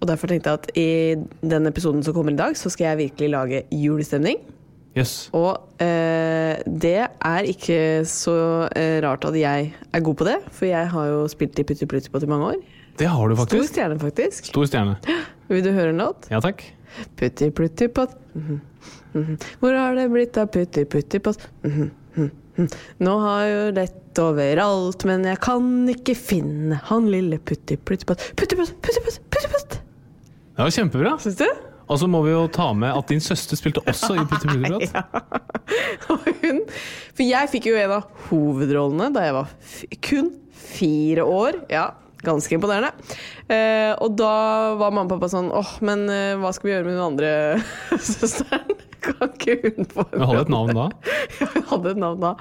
og derfor tenkte jeg at i den episoden som kommer i dag, så skal jeg virkelig lage julestemning. Yes. Og eh, det er ikke så eh, rart at jeg er god på det, for jeg har jo spilt i Putti Plutti i mange år. Det har du faktisk. Stor stjerne, faktisk. Stor stjerne. Vil du høre en låt? Ja takk. Putti Plutti Pott. Mm -hmm. Hvor har det blitt av Putti Plutti Pott? Mhm, mhm, mhm. Nå har jeg jo lett overalt, men jeg kan ikke finne han lille Putti Plutti Pott. Putti Pott, Putti Pott, Putti Pott! Det var kjempebra. Syns du? Og så må vi jo ta med at din søster spilte også i Prat. Og hun For jeg fikk jo en av hovedrollene da jeg var kun fire år. Ja, ganske imponerende. Eh, og da var mamma og pappa sånn åh, men eh, hva skal vi gjøre med den andre søsteren? Kan ikke hun få en Men hadde et navn da? Ja, hun hadde et navn da.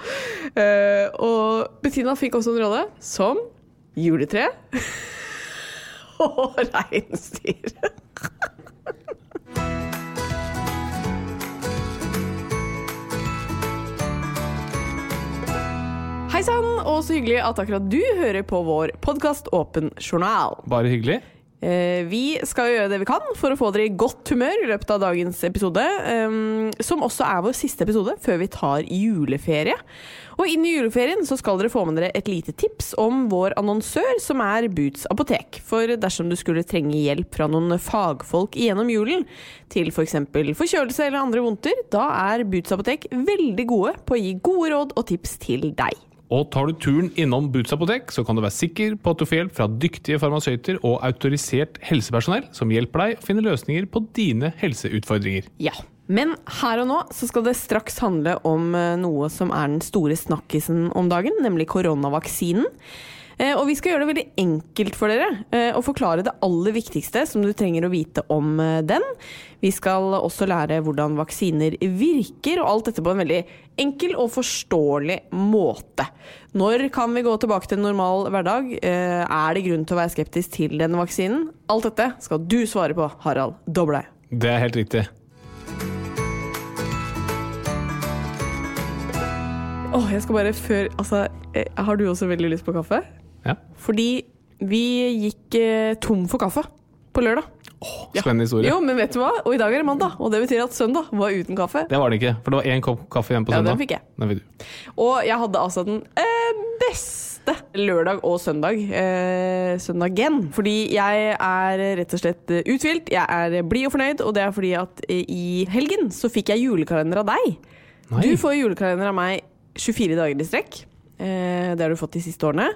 Eh, og Bettina fikk også en rolle som juletre og reinsdyr. Hei sann, og så hyggelig at akkurat du hører på vår podkast Åpen journal. Bare hyggelig. Eh, vi skal gjøre det vi kan for å få dere i godt humør i løpet av dagens episode, ehm, som også er vår siste episode før vi tar juleferie. Og inn i juleferien så skal dere få med dere et lite tips om vår annonsør, som er Boots apotek. For dersom du skulle trenge hjelp fra noen fagfolk gjennom julen, til f.eks. For forkjølelse eller andre vondter, da er Boots apotek veldig gode på å gi gode råd og tips til deg. Og tar du turen innom Boots apotek, så kan du være sikker på at du får hjelp fra dyktige farmasøyter og autorisert helsepersonell som hjelper deg å finne løsninger på dine helseutfordringer. Ja. Men her og nå så skal det straks handle om eh, noe som er den store snakkisen om dagen, nemlig koronavaksinen. Eh, Og vi skal gjøre det veldig enkelt for dere eh, og forklare det aller viktigste som du trenger å vite om eh, den. Vi skal også lære hvordan vaksiner virker, og alt dette på en veldig enkel og forståelig måte. Når kan vi gå tilbake til en normal hverdag? Eh, Er det grunn til å være skeptisk til denne vaksinen? Alt dette skal du svare på, Harald Doblei. Det er helt riktig. Åh, jeg skal bare før Altså, eh, har du også veldig lyst på kaffe? Ja. Fordi vi gikk eh, tom for kaffe på lørdag. Spennende historie. Jo, men vet du hva? Og i dag er det mandag, og det betyr at søndag var uten kaffe. Det var det ikke, for det var én kopp kaffe igjen på søndag. Ja, den fikk jeg. Den fikk du. Og jeg hadde altså den eh, beste lørdag og søndag. Eh, søndagen. Fordi jeg er rett og slett eh, uthvilt. Jeg er blid og fornøyd, og det er fordi at eh, i helgen så fikk jeg julekalender av deg. Nei. Du får julekalender av meg 24 dager i strekk. Eh, det har du fått de siste årene.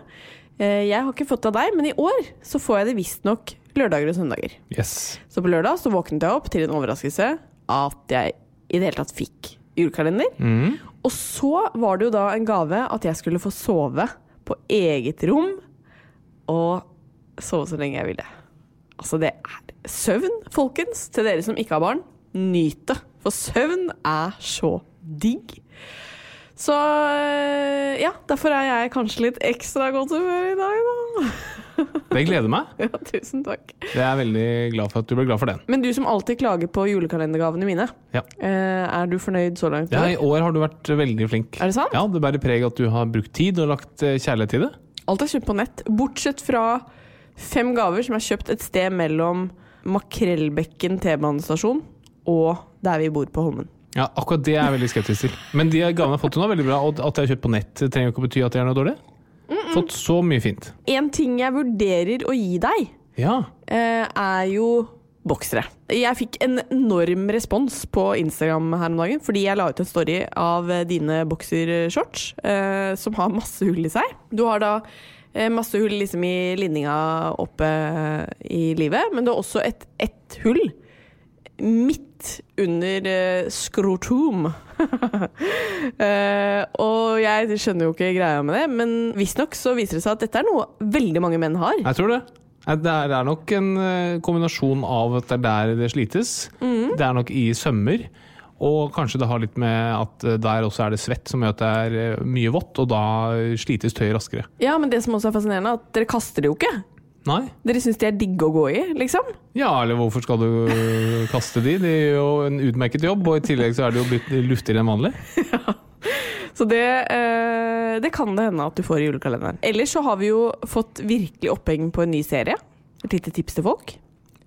Eh, jeg har ikke fått det av deg, men i år så får jeg det visstnok lørdager og søndager. Yes. Så på lørdag så våknet jeg opp til en overraskelse at jeg i det hele tatt fikk julekalender. Mm. Og så var det jo da en gave at jeg skulle få sove på eget rom og sove så lenge jeg ville. Altså, det er søvn, folkens. Til dere som ikke har barn, nyt det. For søvn er så digg. Så øh, ja, derfor er jeg kanskje litt ekstra godt humør i dag, da. Det gleder meg. Ja, tusen takk. Jeg er veldig glad for at du ble glad for den. Men du som alltid klager på julekalendergavene mine, Ja. eh, er du fornøyd så langt? Ja, i år har du vært veldig flink. Er det sant? Ja, Det bærer preg at du har brukt tid og lagt eh, kjærlighet i det. Alt er kjøpt på nett, bortsett fra fem gaver som er kjøpt et sted mellom Makrellbekken T-banestasjon og der vi bor på Holmen. Ja, Akkurat det er jeg veldig skeptisk til. Men de gavene jeg har fått nå, er veldig bra. Og at jeg har kjøpt på nett, trenger jo ikke å bety at det er noe dårlig. Fått så mye fint. En ting jeg vurderer å gi deg, Ja. eh, er jo boksere. Jeg fikk en enorm respons på Instagram her om dagen fordi jeg la ut en story av eh, dine boksershorts eh, som har masse hull i seg. Du har da masse hull liksom i linninga oppe i livet, men du har også et, ett hull midt under eh, skrotum. uh, og jeg skjønner jo ikke greia med det, men visstnok så viser det seg at dette er noe veldig mange menn har. Jeg tror det. Det er, det er nok en eh, kombinasjon av at det er der det slites. Det er nok i sømmer. Og kanskje det har litt med at eh, der også er det svett som gjør at det er eh, mye vått, og da slites tøyet raskere. Ja, men det som også er fascinerende, er at dere kaster det jo ikke. Nei? Dere syns de er digge å gå i, liksom? Ja, eller hvorfor skal du kaste de? Det gjør jo en utmerket jobb, og i tillegg så er det jo blitt luftigere enn vanlig. Ja. Så det, eh, det kan det hende at du får i julekalenderen. Ellers så har vi jo fått virkelig oppheng på en ny serie. Et lite tips til folk.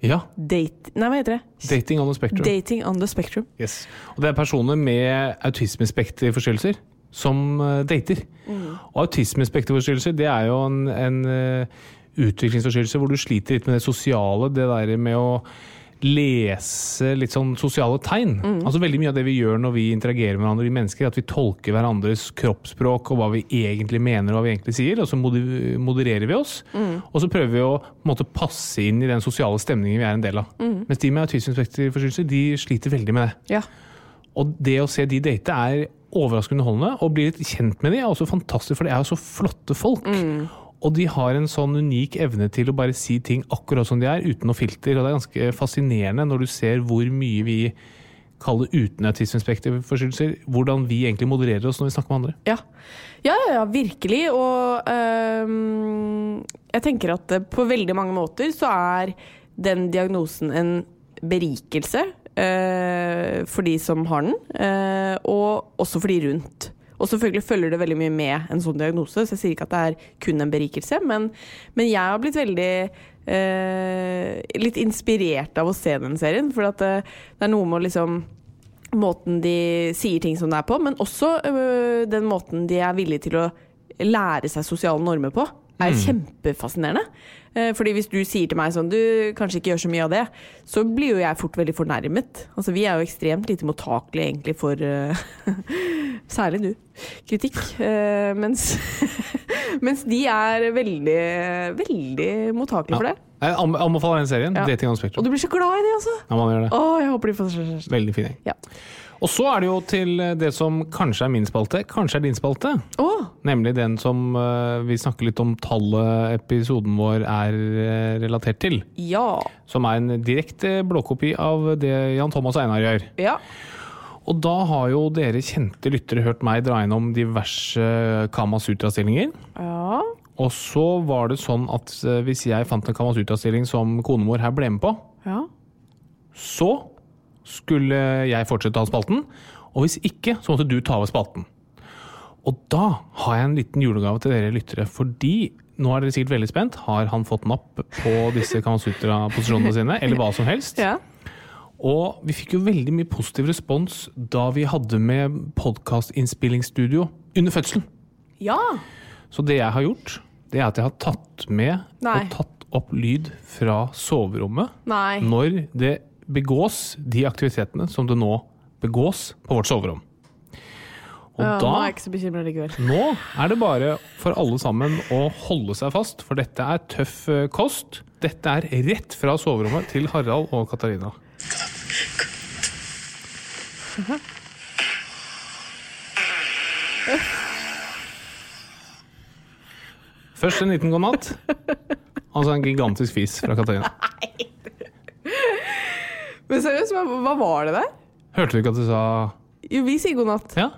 Ja. Date... Nei, hva heter det? Dating on the spectrum. Dating on the spectrum. Yes. Og det er personer med autismespekterforstyrrelser som dater. Mm. Og autismespekterforstyrrelser det er jo en, en eh, utviklingsforstyrrelse hvor du sliter litt med det sosiale, det der med å lese litt sånn sosiale tegn. Altså Veldig mye av det vi gjør når vi interagerer med hverandre, vi mennesker, at vi tolker hverandres kroppsspråk og hva vi egentlig mener og hva vi egentlig sier, og så modererer vi oss. Og så prøver vi å måte, passe inn i den sosiale stemningen vi er en del av. Mens de med autismespekterforstyrrelser de sliter veldig med det. Ja. Og det å se de date er overraskende underholdende. og bli litt kjent med de er også fantastisk, for de er jo så flotte folk. Og de har en sånn unik evne til å bare si ting akkurat som de er, uten noe filter. Og det er ganske fascinerende når du ser hvor mye vi kaller uten autismespekterforstyrrelser, hvordan vi egentlig modererer oss når vi snakker med andre. Ja, ja, ja, ja virkelig. Og øhm, jeg tenker at på veldig mange måter så er den diagnosen en berikelse øh, for de som har den, øh, og også for de rundt. Og selvfølgelig følger det veldig mye med en sånn diagnose, så jeg sier ikke at det er kun en berikelse, men, men jeg har blitt veldig eh, litt inspirert av å se den serien, for at det, det er noe med å liksom måten de sier ting som det er på, men også øh, den måten de er villige til å lære seg sosiale normer på, er kjempefascinerende. Eh, fordi hvis du sier til meg sånn Du kanskje ikke gjør så mye av det, så blir jo jeg fort veldig fornærmet. Altså Vi er jo ekstremt lite mottakelige egentlig for øh, Særlig du. Kritikk. Eh, mens, mens de er veldig, veldig mottakelige for det. Jeg anbe- anbefaler den serien. Ja. Dating on Og du blir så glad i det, altså! Ja, man gjør det. Å, jeg håper de får Veldig fin gjeng. Ja. Og så er det jo til det som kanskje er min spalte, kanskje er din spalte. Oh. Nemlig den som eh, vi snakker litt om tallet episoden vår er eh, relatert til. ja. Som er en direkte blåkopi av det Jan Thomas og Einar gjør. Ja. Og da har jo dere kjente lyttere hørt meg dra innom diverse Kamasutra-stillinger. Ja. Og så var det sånn at eh, hvis jeg fant en Kamasutra-stilling som konemor her ble med på, Ja. så skulle jeg fortsette å ha spalten. Og hvis ikke, så måtte du ta over spalten. Og da har jeg en liten julegave til dere lyttere, fordi nå er dere sikkert veldig spent. Har han fått napp på disse Kamasutra-posisjonene sine, eller hva som helst? ja. Og vi fikk jo veldig mye positiv respons da vi hadde med podkastinnspillingsstudio under fødselen. Ja. Så det jeg har gjort, det er at jeg har tatt med Nei. og tatt opp lyd fra soverommet Nei. når det begås de aktivitetene som det nå begås på vårt soverom. Og ja, da Nå er jeg ikke så bekymra likevel. Nå er det bare for alle sammen å holde seg fast, for dette er tøff eh, kost. Dette er rett fra soverommet til Harald og Katarina. Først en liten god natt, altså en gigantisk fis fra Katarina. Men seriøst, hva, hva var det der? Hørte du ikke at du sa Jo, vi sier god natt. ja?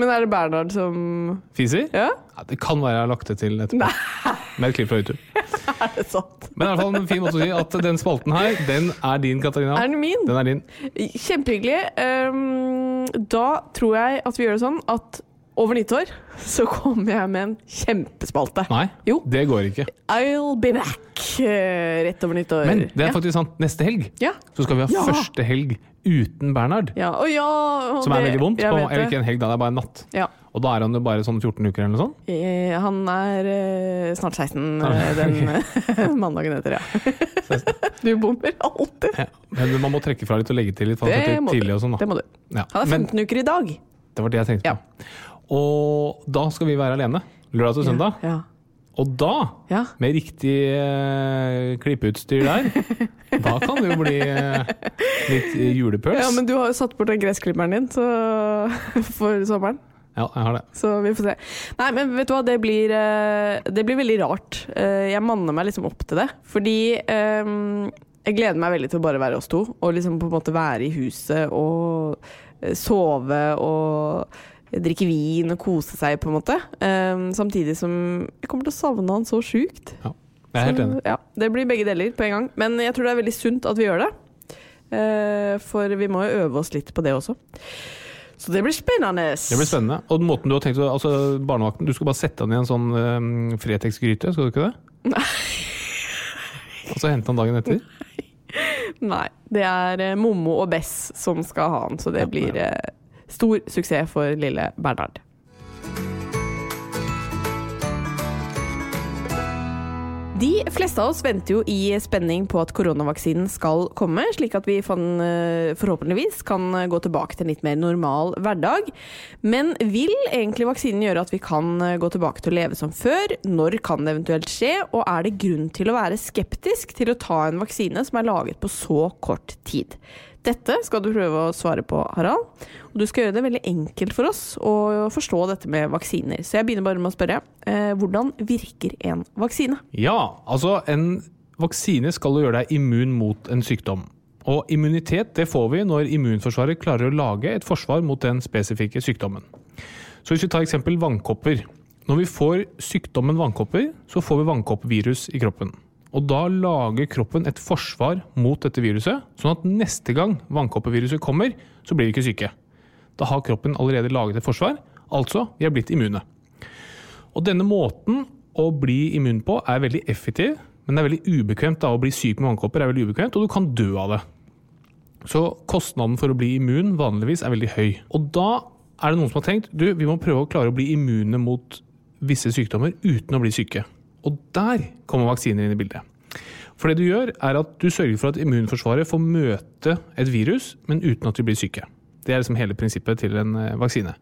Men er det Bernhard som Fiser? Ja? Ja, det kan være jeg har lagt det til etterpå. Med et klipp fra YouTube. Er det sant? Men i hvert fall en fin måte å si at den spalten her, den er din, Katarina. Er den min? Den er din. Kjempehyggelig. Um, da tror jeg at vi gjør det sånn at over nyttår så kommer jeg med en kjempespalte. Nei, Jo. det går ikke. I'll be back eh, rett over nyttår. Men det er ja. faktisk sant. Neste helg Ja. så skal vi ha Ja. første helg uten Bernhard. Ja, og ja og Som er det- veldig vondt. På, eller ikke en helg, da, det er bare en natt. Ja. Og da er han jo bare sånn 14 uker eller noe sånt. Eh, Han er eh, snart 16 eh, den eh, mandagen etter, ja. Du bommer alltid. Ja. Men man må trekke fra litt og legge til litt, Det må tidlig sånn. Det må du. Ja. Han er Men 15 uker i dag. det var det jeg tenkte Ja. Og da skal vi være alene. Lørdag til søndag. Ja. Og da, ja. med riktig eh, klippeutstyr der, da kan det jo bli eh, litt julepøls. ja, men du har jo satt bort den gressklipperen din så, for sommeren. Ja, jeg har det. Så vi får se. Nei, men vet du hva, det blir, eh, det blir veldig rart. Eh, Jeg manner meg liksom opp til det. Fordi um, jeg gleder meg veldig til å bare være oss to. Og liksom på en måte være i huset og eh, sove og drikke vin og kose seg, på en måte. Um, Samtidig som jeg kommer til å savne han så sjukt. Ja. Jeg er helt Så, enig. Ja, det blir begge deler på en gang. Men jeg tror det er veldig sunt at vi gjør det. Uh, For vi må jo øve oss litt på det også. Så det blir spennende. Det blir spennende. Og måten du har tenkt altså barnevakten, du skal bare sette han i en sånn um, Fretex-gryte, skal du ikke det? Nei. Og så hente han dagen etter? Nei, det er uh, Mommo og Bess som skal ha han, så det Ja, blir eh, stor suksess for lille Bernhard. De fleste av oss venter jo i spenning på at koronavaksinen skal komme, slik at vi eh, forhåpentligvis kan gå tilbake til en litt mer normal hverdag. Men vil egentlig vaksinen gjøre at vi kan gå tilbake til å leve som før? Når kan det eventuelt skje? Og er det grunn til å være skeptisk til å ta en vaksine som er laget på så kort tid? Dette skal du prøve å svare på, Harald. Og du skal gjøre det veldig enkelt for oss å forstå dette med vaksiner. Så jeg begynner bare med å spørre. Eh, hvordan virker en vaksine? Ja, altså en vaksine skal jo gjøre deg immun mot en sykdom. Og immunitet det får vi når immunforsvaret klarer å lage et forsvar mot den spesifikke sykdommen. Så hvis vi tar eksempel vannkopper. Når vi får sykdommen vannkopper, så får vi vannkoppvirus i kroppen. Og da lager kroppen et forsvar mot dette viruset, sånn at neste gang vannkoppeviruset kommer, så blir vi ikke syke. Da har kroppen allerede laget et forsvar, altså vi er blitt immune. Og denne måten å bli immun på er veldig effektiv, men det er veldig ubekvemt. da, Å bli syk med vannkopper er veldig ubekvemt, og du kan dø av det. Så kostnaden for å bli immun vanligvis er veldig høy. Og da er det noen som har tenkt du, vi må prøve å klare å bli immune mot visse sykdommer uten å bli syke. Og der kommer vaksiner inn i bildet. For det du gjør, er at du sørger for at immunforsvaret får møte et virus, men uten at de blir syke. Det er liksom hele prinsippet til en eh, vaksine.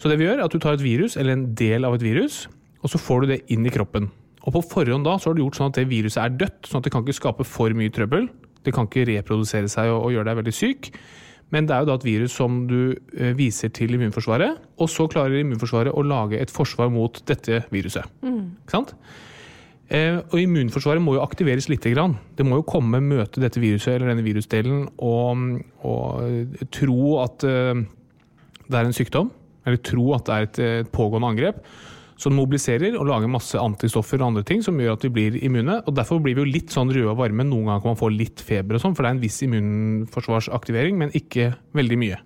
Så det vi gjør, er at du tar et virus, eller en del av et virus, og så får du det inn i kroppen. Og på forhånd da så har du gjort sånn at det viruset er dødt, sånn at det kan ikke skape for mye trøbbel. Det kan ikke reprodusere seg og, og gjøre deg veldig syk. Men det er jo da et virus som du eh, viser til immunforsvaret, og så klarer immunforsvaret å lage et forsvar mot dette viruset. Ikke sant? Eh, og immunforsvaret må jo aktiveres litt. Grann. Det må jo komme, møte dette viruset eller denne virusdelen og, og tro at eh, det er en sykdom, eller tro at det er et, eh, pågående angrep. Som mobiliserer og lager masse antistoffer og andre ting som gjør at vi blir immune. og Derfor blir vi jo litt sånn røde og varme. Noen ganger kan man få litt feber, og sånn, for det er en viss immunforsvarsaktivering, men ikke veldig mye.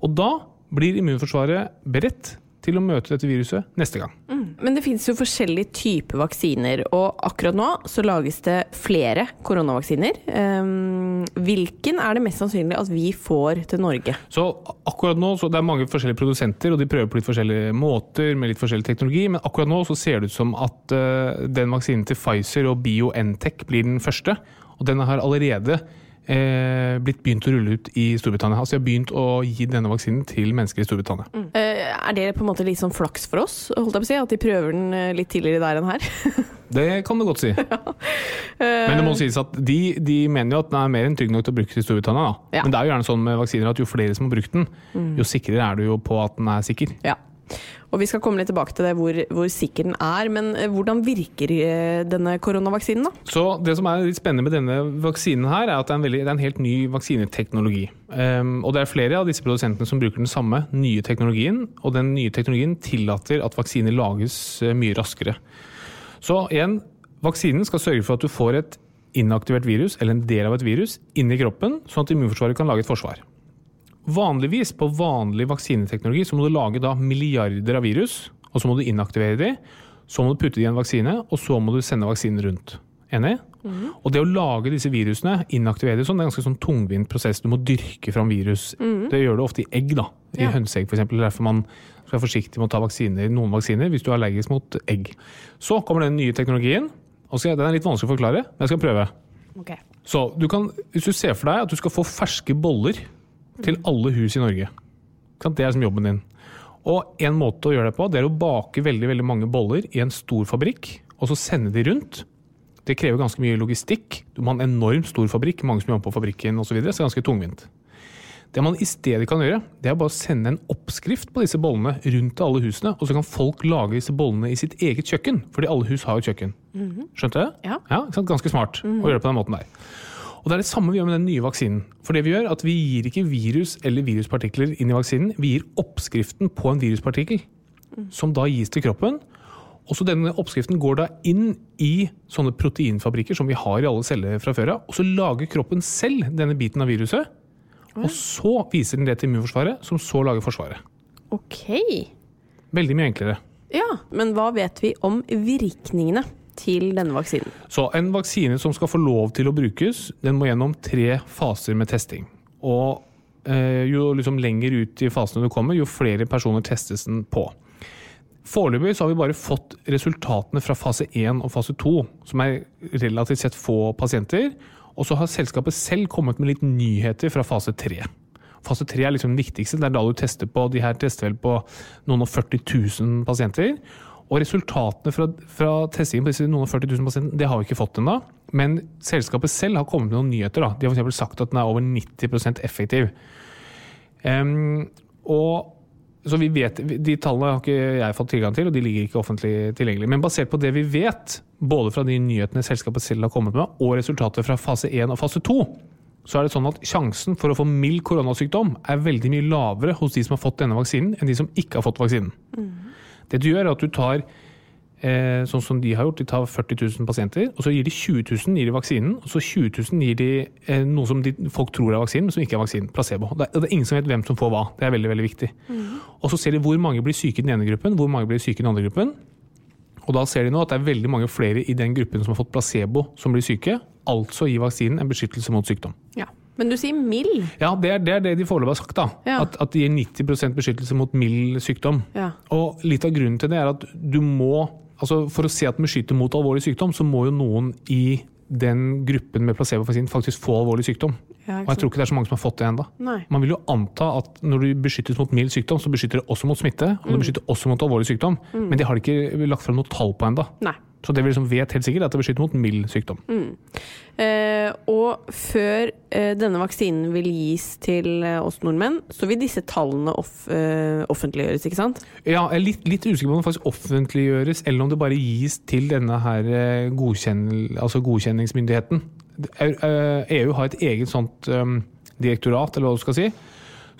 Og da blir immunforsvaret beredt til å møte dette viruset neste gang. Men det finnes jo forskjellige typer vaksiner, og akkurat nå så lages det flere koronavaksiner. Ehm, hvilken er det mest sannsynlig at vi får til Norge? Så akkurat nå, så Det er mange forskjellige produsenter, og de prøver på litt forskjellige måter med litt forskjellig teknologi, men akkurat nå så ser det ut som at eh, den vaksinen til Pfizer og BioNTech blir den første. Og den har allerede eh, blitt begynt å rulle ut i Storbritannia. Altså de har begynt å gi denne vaksinen til mennesker i Storbritannia. Eh, er det på en måte litt sånn flaks for oss, holdt jeg på å si, at de prøver den eh, litt tidligere der enn her? Det kan du godt si. Men det må sies at de, de mener jo at den er mer enn trygg nok til å brukes i Storbritannia. Ja. Men det er jo gjerne sånn med vaksiner at jo flere som har brukt den, jo sikrere er du jo på at den er sikker. ja. Og vi skal komme litt tilbake til det hvor, hvor sikker den er. Men eh, hvordan virker eh, denne koronavaksinen, da? Så Det som er litt spennende med denne vaksinen, her, er at det er en, veldig, det er en helt ny vaksineteknologi. Um, og Det er flere av disse produsentene som bruker den samme nye teknologien. Og den nye teknologien tillater at vaksiner lages eh, mye raskere. Så igjen, vaksinen skal sørge for at du får et inaktivert virus, eller en del av et virus, inn i kroppen, sånn at immunforsvaret kan lage et forsvar. Vanligvis på vanlig vaksineteknologi så må du lage da milliarder av virus, og så må du inaktivere de, så må du putte de i en vaksine, og så må du sende vaksinen rundt. Enig? Mm. Og det å lage disse virusene, inaktivere sånn, det er en ganske sånn tungvint prosess. Du må dyrke fram virus. Mm. Det gjør du ofte i egg, da. I ja. hønseegg f.eks. Derfor man skal være forsiktig med å ta vaksiner, noen vaksiner hvis du er allergisk mot egg. Så kommer den nye teknologien. og Den er litt vanskelig å forklare, men jeg skal prøve. Okay. Så du kan, Hvis du ser for deg at du skal få ferske boller til alle hus i Norge. Det er som jobben din. Og en måte å gjøre det på, det er å bake veldig, veldig mange boller i en stor fabrikk, og så sende de rundt. Det krever ganske mye logistikk. Du må ha en enormt stor fabrikk, mange som jobber på fabrikken osv. Så, videre, så det er ganske tungvint. Det man i stedet kan gjøre, det er bare å sende en oppskrift på disse bollene rundt til alle husene, og så kan folk lage disse bollene i sitt eget kjøkken, fordi alle hus har jo kjøkken. Mhm. Skjønte du? Ja. ja ganske smart å gjøre det på den måten der. Og Det er det samme vi gjør med den nye vaksinen. For det Vi gjør at vi gir ikke virus eller viruspartikler inn i vaksinen, vi gir oppskriften på en viruspartikkel. Som da gis til kroppen. Og så Denne oppskriften går da inn i sånne proteinfabrikker som vi har i alle celler fra før av. Og så lager kroppen selv denne biten av viruset. Og så viser den det til immunforsvaret, som så lager forsvaret. Ok. Veldig mye enklere. Ja, Men hva vet vi om virkningene? Til denne vaksinen? Så En vaksine som skal få lov til å brukes, den må gjennom tre faser med testing. Og eh, Jo liksom lenger ut i fasene du kommer, jo flere personer testes den på. Foreløpig har vi bare fått resultatene fra fase 1 og fase 2, som er relativt sett få pasienter. Og så har selskapet selv kommet med litt nyheter fra fase 3. Fase 3 er liksom den viktigste. Det er da du tester på De her tester vel på noen og 40 000 pasienter. Og resultatene fra, fra testingen på disse noen og 40 000 pasienter, det har vi ikke fått ennå. Men selskapet selv har kommet med noen nyheter. Da. De har f.eks. sagt at den er over 90% effektiv. Um, og så vi vet, De tallene har ikke jeg fått tilgang til, og de ligger ikke offentlig tilgjengelig. Men basert på det vi vet, både fra de nyhetene selskapet selv har kommet med, og resultatet fra fase 1 og fase 2, så er det sånn at sjansen for å få mild koronasykdom er veldig mye lavere hos de som har fått denne vaksinen, enn de som ikke har fått vaksinen. Mm. Det du gjør, er at du tar eh, sånn som de har gjort, de tar 40 000 pasienter, og så gir de 20 000 gir de vaksinen, og så 20 000 gir de eh, noe som de, folk tror er vaksinen, men som ikke er vaksinen. Placebo. Det er, det er, ingen som vet hvem som får hva. Det er veldig veldig viktig. Mm. Og så ser de hvor mange blir syke i den ene gruppen, hvor mange blir syke i den andre gruppen. Og da ser de nå at det er veldig mange flere i den gruppen som har fått placebo, som blir syke. Altså gir vaksinen en beskyttelse mot sykdom. Ja. Men du sier mild? Ja, det er det, er det de foreløpig har sagt. da. Ja. At, at de gir 90% beskyttelse mot mild sykdom. Ja. Og litt av grunnen til det er at du må altså For å se at den beskytter mot alvorlig sykdom, så må jo noen i den gruppen med placebovaksinen faktisk få alvorlig sykdom. Ja, og jeg tror ikke det er så mange som har fått det ennå. Man vil jo anta at når du beskyttes mot mild sykdom, så beskytter det også mot smitte, og det mm. beskytter også mot alvorlig sykdom. Mm. Men de har ikke lagt frem noe tall på ennå. Så det vi liksom vet helt sikkert, er at det beskytter mot mild sykdom. Mm. Eh, og før eh, denne vaksinen vil gis til eh, oss nordmenn, så vil disse tallene off, eh, offentliggjøres, ikke sant? Ja, jeg er litt, litt usikker på om det faktisk offentliggjøres, eller om det bare gis til denne her eh, godkjenn, altså godkjenningsmyndigheten. EU e har et eget sånt um, direktorat, eller hva du skal si,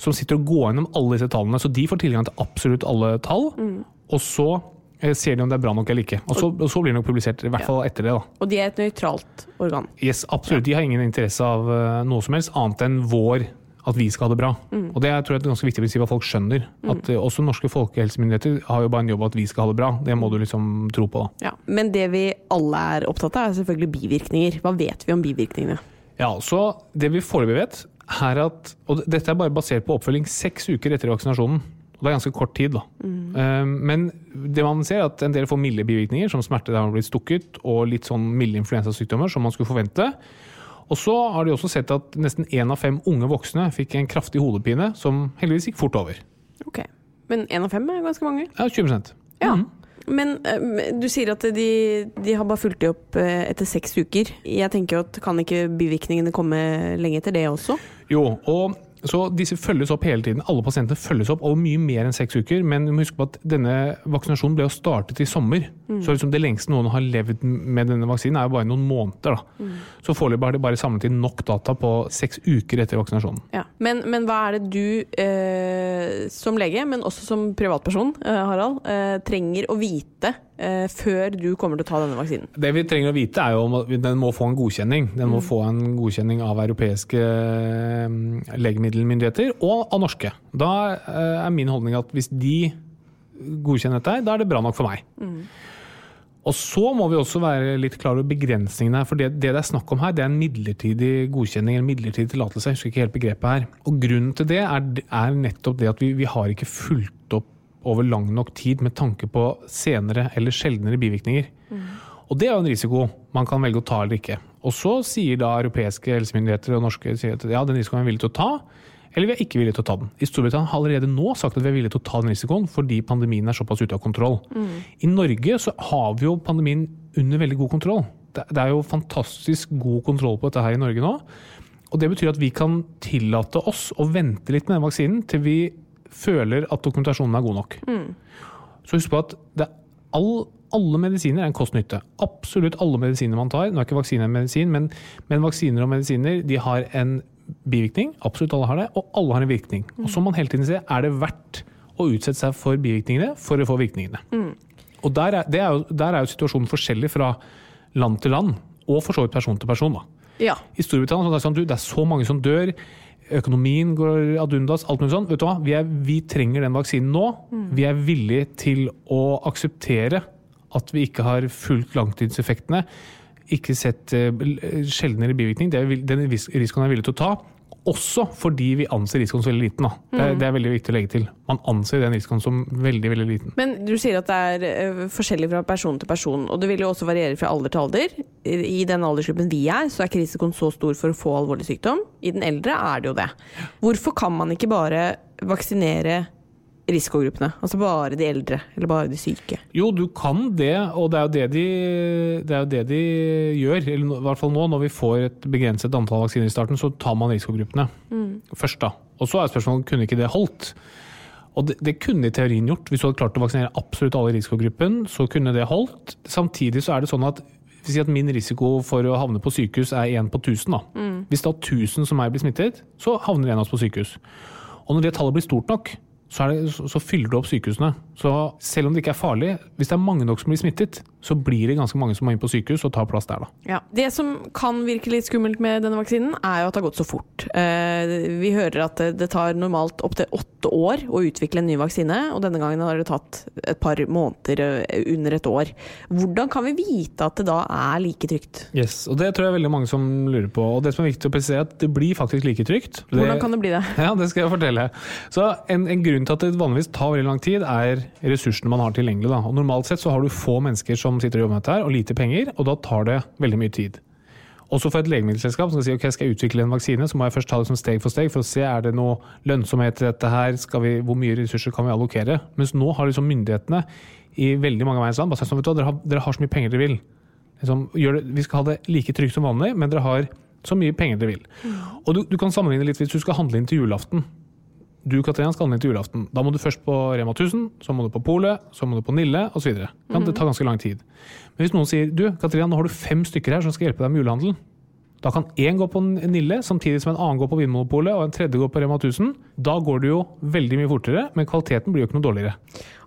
som sitter og går gjennom alle disse tallene. Så de får tilgang til absolutt alle tall. Mm. Og så Eh, ser de om det er bra nok eller ikke. Og så, og så blir det nok publisert, i hvert fall etter det. da. Og de er et nøytralt organ? Yes, absolutt. De har ingen interesse av uh, noe som helst, annet enn vår at vi skal ha det bra. Mm. Og det er, tror jeg, et ganske viktig prinsipp at folk skjønner. Mm. At uh, Også norske folkehelsemyndigheter har jo bare en jobb at vi skal ha det bra. Det må du liksom tro på. da. Ja, Men det vi alle er opptatt av, er selvfølgelig bivirkninger. Hva vet vi om bivirkningene? Ja, så Det vi foreløpig vet, er at Og dette er bare basert på oppfølging seks uker etter vaksinasjonen. Og det er ganske kort tid, da. Mm. Men det man ser, er at en del får milde bivirkninger, som smerte der man har blitt stukket, og litt sånn milde influensasykdommer, som man skulle forvente. Og så har de også sett at nesten én av fem unge voksne fikk en kraftig hodepine, som heldigvis gikk fort over. Ok, Men én av fem er ganske mange? Ja, 20% Ja. Mm. Men uh, du sier at de, de, har bare fulgt de opp uh, etter seks uker. Jeg tenker jo at Kan ikke bivirkningene komme lenge etter det også? Jo, og Så disse følges opp hele tiden. Alle pasientene følges opp over mye mer enn seks uker. Men du må huske på at denne vaksinasjonen ble jo startet i sommer. Så liksom det lengste noen har levd med denne vaksinen, er jo bare noen måneder. da. Så foreløpig har de bare samlet inn nok data på seks uker etter vaksinasjonen. Ja. Men, men hva er det du eh, som lege, men også som privatperson, eh, Harald, eh, trenger å vite eh, før du kommer til å ta denne vaksinen? Det vi trenger å vite er jo om den må få en godkjenning. Den må få en godkjenning av europeiske eh, legemiddelmyndigheter og av norske. Da eh, er min holdning at hvis de godkjenner dette, da er det bra nok for meg. Og så må vi også være litt klar over begrensningene her. For det, det det er snakk om her, det er en midlertidig godkjenning, en midlertidig tillatelse. Jeg husker ikke helt begrepet her. Og grunnen til det er, er nettopp det at vi, vi har ikke fulgt opp over lang nok tid med tanke på senere eller sjeldnere bivirkninger. Og det er jo en risiko man kan velge å ta eller ikke. Og så sier da europeiske helsemyndigheter og norske sier at ja, den risikoen er vi villig til å ta, eller vi er ikke villige til å ta den. I Storbritannia har allerede nå sagt at vi er villige til å ta den risikoen fordi pandemien er såpass ute av kontroll. I Norge så har vi jo pandemien under veldig god kontroll. Det, det er jo fantastisk god kontroll på dette her i Norge nå. Og det betyr at vi kan tillate oss å vente litt med den vaksinen til vi føler at dokumentasjonen er god nok. Så husk på at det all, alle medisiner er en kost-nytte. Absolutt alle medisiner man tar. Nå er ikke vaksine en medisin, men, men vaksiner og medisiner de har en bivirkning. Absolutt alle har det, og alle har en virkning. Og så må man hele tiden se er det verdt å utsette seg for bivirkningene for å få virkningene. Og der er, det er jo, der er jo situasjonen forskjellig fra land til land, og for så vidt person til person. Ja. I Storbritannia så er det sånn, du, det er så mange som dør. Økonomien går ad undas, alt mulig sånn. Vet du hva? Vi, er, vi trenger den vaksinen nå. Vi er villige til å akseptere at vi ikke har fulgt langtidseffektene. Ikke sett eh, sjeldnere bivirkning. Det er, den ris- risikoen er villig til å ta. Også fordi vi anser risikoen så veldig liten. Da. Det, er, det er veldig viktig å legge til. Man anser den risikoen som veldig veldig liten. Men du sier at det er eh, forskjellig fra person til person, og det vil jo også variere fra alder til alder. I i den aldersgruppen vi er, så er ikke risikoen så stor for å få alvorlig sykdom. I den eldre er det jo det. Hvorfor kan man ikke bare vaksinere risikogruppene? Altså bare de eldre, eller bare de syke? Jo, du kan det, og det er jo det de, det er jo det de gjør. Eller i hvert fall nå, når vi får et begrenset antall vaksiner i starten, så tar man risikogruppene først. da. Og så er spørsmålet kunne ikke det holdt. Og det, det kunne i teorien gjort. Hvis du hadde klart å vaksinere absolutt alle i risikogruppen, så kunne det holdt. Samtidig så er det sånn at vi sier at min risiko for å havne på sykehus er én på 1000. Da. Hvis da 1000 som meg blir smittet, så havner en av oss på sykehus. Og når det tallet blir stort nok, så, det, så, så fyller du opp sykehusene. Så selv om det ikke er farlig, hvis det er mange nok som blir smittet, så blir det ganske mange som må inn på sykehus og tar plass der, da. Ja. Det som kan virke litt skummelt med denne vaksinen, er jo at det har gått så fort. Eh, vi hører at det, tar normalt opptil åtte år å utvikle en ny vaksine, og denne gangen har det tatt et par måneder, eh, under et år. Hvordan kan vi vite at det da er like trygt? Yes, og Det tror jeg er veldig mange som lurer på. Og det som er viktig å presisere, er at det blir faktisk like trygt. Det- Hvordan kan det bli det? Ja, det skal jeg fortelle. Så en, en grunn til at det vanligvis tar veldig lang tid, er ressursene man har tilgjengelig. Da. Og Normalt sett så har du få mennesker som sitter og jobber med dette, her, og lite penger, og da tar det veldig mye tid. Også for et legemiddelselskap som skal si ok, skal jeg utvikle en vaksine, så må jeg først ta det som steg for steg for å se er det noe lønnsomhet i dette her, skal vi, hvor mye ressurser kan vi allokere. Mens nå har liksom myndighetene i veldig mange av verdens land bare sagt sånn, vet du dere har, dere har så mye penger dere vil. Liksom, det, vi skal ha det like trygt som vanlig, men dere har så mye penger dere vil. Og du, du kan sammenligne litt hvis du skal handle inn til julaften. Du Katrine, skal handle til julaften. Da må du først på Rema 1000, så må du på Polet, så må du på Nille osv. Ja, det tar ganske lang tid. Men hvis noen sier du Katrine, nå har du fem stykker her som skal hjelpe deg med julehandelen. Da kan én gå på Nille, samtidig som en annen går på Vinmonopolet og en tredje går på Rema 1000. Da går det jo veldig mye fortere, men kvaliteten blir jo ikke noe dårligere.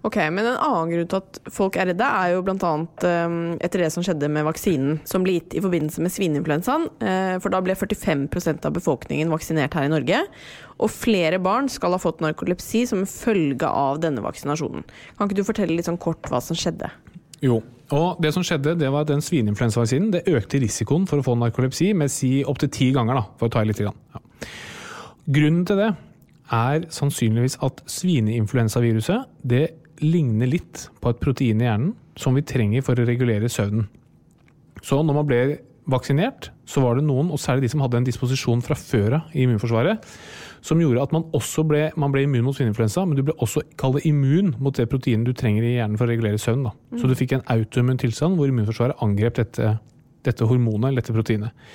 Ok, Men en annen grunn til at folk er redde, er jo bl.a. Um, etter det som skjedde med vaksinen som ble gitt i forbindelse med svineinfluensaen. Uh, for da ble 45% av befolkningen vaksinert her i Norge. Og flere barn skal ha fått narkolepsi som en følge av denne vaksinasjonen. Kan ikke du fortelle litt sånn kort hva som skjedde? Jo, og det som skjedde, det var at den svineinfluensavaksinen det økte risikoen for å få narkolepsi med si opptil ti ganger, da, for å ta i litt. Grann. Ja. Grunnen til det er sannsynligvis at svineinfluensaviruset det ligner litt på et protein i hjernen som vi trenger for å regulere søvnen. Så når man ble vaksinert, så var det noen, og særlig de som hadde en disposisjon fra før av i immunforsvaret, som gjorde at man også ble, man ble immun mot svineinfluensa, men du ble også kalt immun mot det proteinet du trenger i hjernen for å regulere søvn. Da. Så du fikk en autoimmun tilstand hvor immunforsvaret angrep dette, dette hormonet, dette proteinet.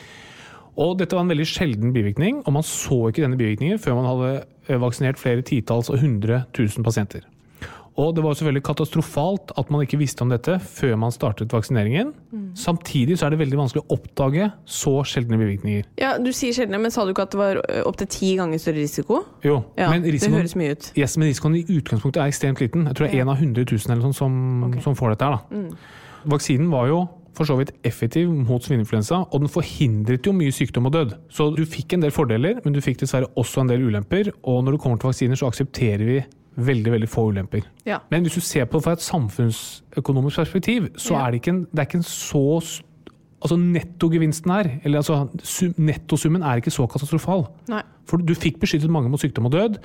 Og dette var en veldig sjelden bivirkning, og man så ikke denne bivirkningen før man hadde eh, vaksinert flere titalls og hundre tusen pasienter. Og det var selvfølgelig katastrofalt at man ikke visste om dette før man startet vaksineringen. Samtidig så er det veldig vanskelig å oppdage så sjeldne bivirkninger. Ja, Du sier sjeldne, men sa du ikke at det var opptil ti ganger større risiko? Jo, Ja, men Det risikoen, høres mye ut. yes, men risikoen i utgangspunktet er ekstremt liten. Jeg tror det er én av 100 000 eller sånn som, som får dette her. da. Vaksinen var jo for så vidt effektiv mot svineinfluensa, og den forhindret jo mye sykdom og død. Så du fikk en del fordeler, men du fikk dessverre også en del ulemper. Og når det kommer til vaksiner, så aksepterer vi veldig veldig få ulemper. Ja. Men hvis du ser på det fra et samfunnsøkonomisk perspektiv, så Ja. er det ikke en, det ikke en så Altså nettogevinsten her, eller altså sum, nettosummen er ikke så katastrofal. Nei. For du fikk beskyttet mange mot sykdom og død.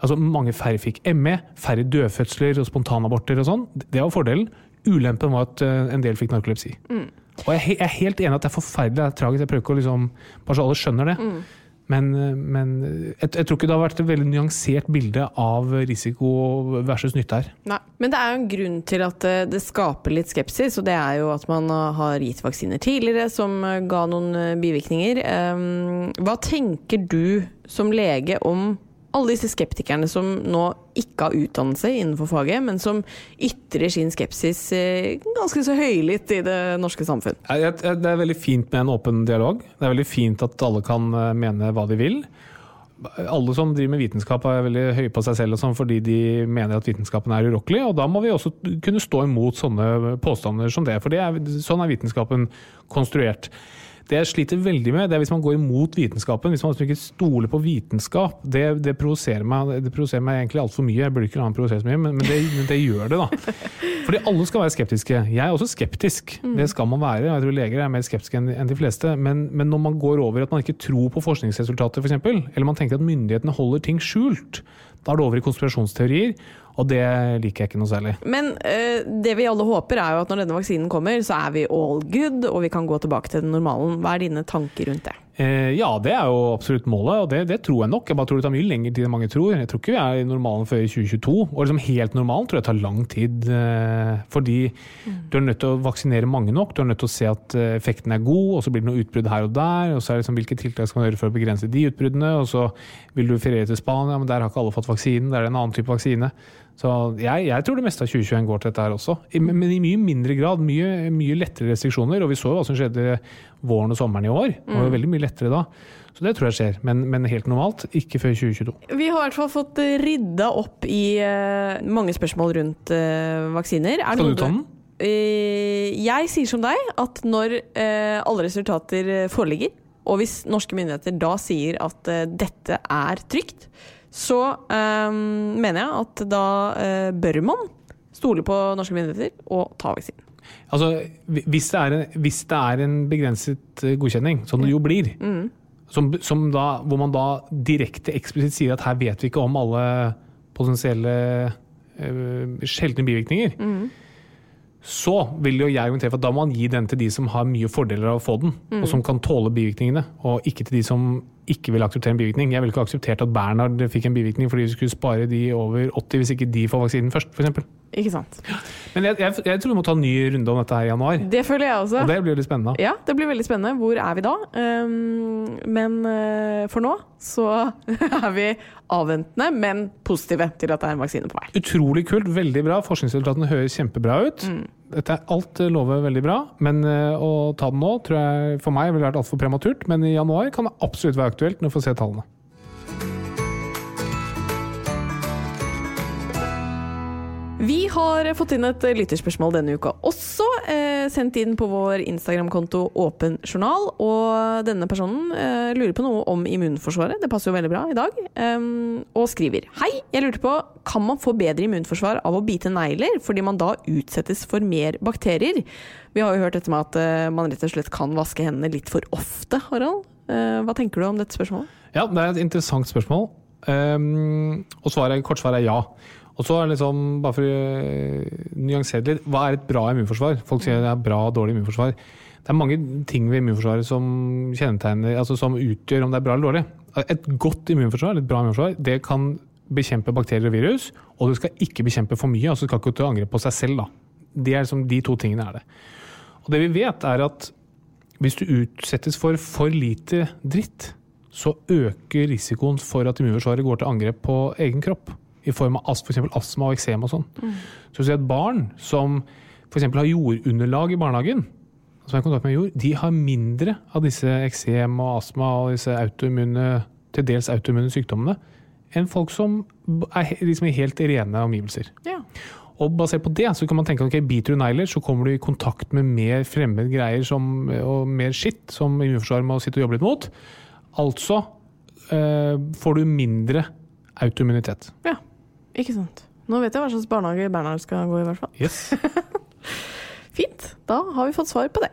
Altså Mange færre fikk ME, færre dødfødsler og spontanaborter og sånn. Det var fordelen. Ulempen var at eh, en del fikk narkolepsi. Og jeg er helt enig at det er forferdelig, det er tragisk. Jeg prøver ikke å liksom Bare så alle skjønner det. Men, eh, men jeg, jeg tror ikke det har vært et veldig nyansert bilde av risiko versus nytte her. Nei. Men det er jo en grunn til at det, det skaper litt skepsis, og det er jo at man eh, har gitt vaksiner tidligere som eh, ga noen eh, bivirkninger. Ehm, Hva tenker du som lege om alle disse skeptikerne som nå ikke har utdannelse innenfor faget, men som ytrer sin skepsis eh, ganske så høylytt i det norske samfunn? Det er veldig fint med en åpen dialog. Det er veldig fint at alle kan eh, mene hva de vil. Alle som driver med vitenskap er veldig høye på seg selv sånn fordi de mener at vitenskapen er urokkelig, og da må vi også kunne stå imot sånne påstander som det. For det er, sånn er vitenskapen konstruert. Det jeg sliter veldig med, det er hvis man går imot vitenskapen. Hvis man ikke stoler på vitenskap. Det, det provoserer meg det provoserer meg egentlig altfor mye. Jeg burde ikke la meg provosere så mye, men, men, det, det gjør det, da. Fordi alle skal være skeptiske. Jeg er også skeptisk. Det skal man være. Jeg tror leger er mer skeptiske enn enn de fleste. Men, men når man går over at man ikke tror på forskningsresultater, f.eks., eller man tenker at myndighetene holder ting skjult, da er det over i konspirasjonsteorier. Og det liker jeg ikke noe særlig. Men eh, det vi alle håper er jo at når denne vaksinen kommer, så er vi all good, og vi kan gå tilbake til den normalen. Hva er dine tanker rundt det? Eh, ja, det er jo absolutt målet, og det, det tror jeg nok. Jeg bare tror det tar mye lengre tid enn mange tror. Jeg tror ikke vi er i normalen før i 2022. Og liksom helt normalen tror jeg tar lang tid. Eh, fordi du er nødt til å vaksinere mange nok. Du er nødt til å se at eh, effekten er god, og så blir det noe utbrudd her og der. Og så er det liksom hvilke tiltak skal man gjøre for å begrense de utbruddene. Og så vil du feriere til Spania, men der har ikke alle fått vaksinen. Der er det en annen type vaksine. Så jeg, jeg tror det meste av 2021 går til dette her også. I, men i mye mindre grad. Mye, mye lettere restriksjoner. Og vi så jo hva som skjedde våren og sommeren i år. Det var jo veldig mye lettere da. Så det tror jeg skjer. Men, men helt normalt, ikke før 2022. Vi har i hvert fall fått rydda opp i uh, mange spørsmål rundt uh, vaksiner. Er Skal du ta den? Uh, jeg sier som deg at når alle resultater foreligger, og hvis norske myndigheter da sier at dette er trygt, så eh, mener jeg at da eh, bør man stole på norske myndigheter og ta vaksinen. Altså, hvis det er en, hvis det er en begrenset eh, godkjenning, som det jo blir, som, som da, hvor man da direkte eksplisitt sier at her vet vi ikke om alle potensielle eh, sjeldne bivirkninger, så vil jo jeg argumentere for at da må man gi den til de som har mye fordeler av å få den, og som kan tåle bivirkningene, og ikke til de som ikke vil akseptere en bivirkning. Jeg ville ikke akseptert at Bernhard fikk en bivirkning fordi vi skulle spare de over 80 hvis ikke de får vaksinen først, f.eks. Ikke sant? Men jeg, jeg, jeg tror vi må ta en ny runde om dette her i januar. Det føler jeg også. Og det blir veldig spennende. Ja, det blir veldig spennende. Hvor er vi da? Um, men uh, for nå så er vi avventende, men positive til at det er en vaksine på vei. Utrolig kult, veldig bra. Forskningsresultatene høres kjempebra ut. Dette er Alt lover veldig bra, men uh, å ta den nå tror jeg for meg ville vært altfor prematurt. Men i januar kan det absolutt være aktuelt når vi får se tallene. Vi har fått inn et lytterspørsmål denne uka også, eh, sendt inn på vår Instagram-konto Åpen journal. Og denne personen eh, lurer på noe om immunforsvaret, det passer jo veldig bra i dag, eh, og skriver Hei, jeg lurte på, kan man få bedre immunforsvar av å bite negler, fordi man da utsettes for mer bakterier? Vi har jo hørt dette med at eh, man rett og slett kan vaske hendene litt for ofte, Harald. Eh, hva tenker du om dette spørsmålet? Ja, det er et interessant spørsmål. Um, og svaret, svar er ja. Og så er det liksom, bare for å øh, nyansere det litt, hva er et bra immunforsvar? Folk sier det er bra og dårlig immunforsvar. Det er mange ting ved immunforsvaret som kjennetegner, altså som utgjør om det er bra eller dårlig. Et godt immunforsvar, et bra immunforsvar, det kan bekjempe bakterier og virus, og du skal ikke bekjempe for mye. altså Du skal ikke til angre på seg selv. da. Det er liksom, De to tingene er det. Og det vi vet, er at Hvis du utsettes for for lite dritt, så øker risikoen for at immunforsvaret går til angrep på egen kropp. I form av as- for astma og eksem og sånn. Så du ser et barn som f.eks. har jordunderlag i barnehagen, som er i kontakt med jord, de har mindre av disse eksem og astma og disse autoimmune, til dels autoimmune sykdommene enn folk som er liksom i helt rene omgivelser. Ja. Og basert på det så kan man tenke at ok, biter du negler, så kommer du i kontakt med mer fremmed greier som, og mer skitt som immunforsvaret må sitte og jobbe litt mot. Altså øh, får du mindre autoimmunitet. ja. Ikke sant. Nå vet jeg hva slags barnehage Bernhard skal gå i, hvert fall. Yes. Fint. Da har vi fått svar på det.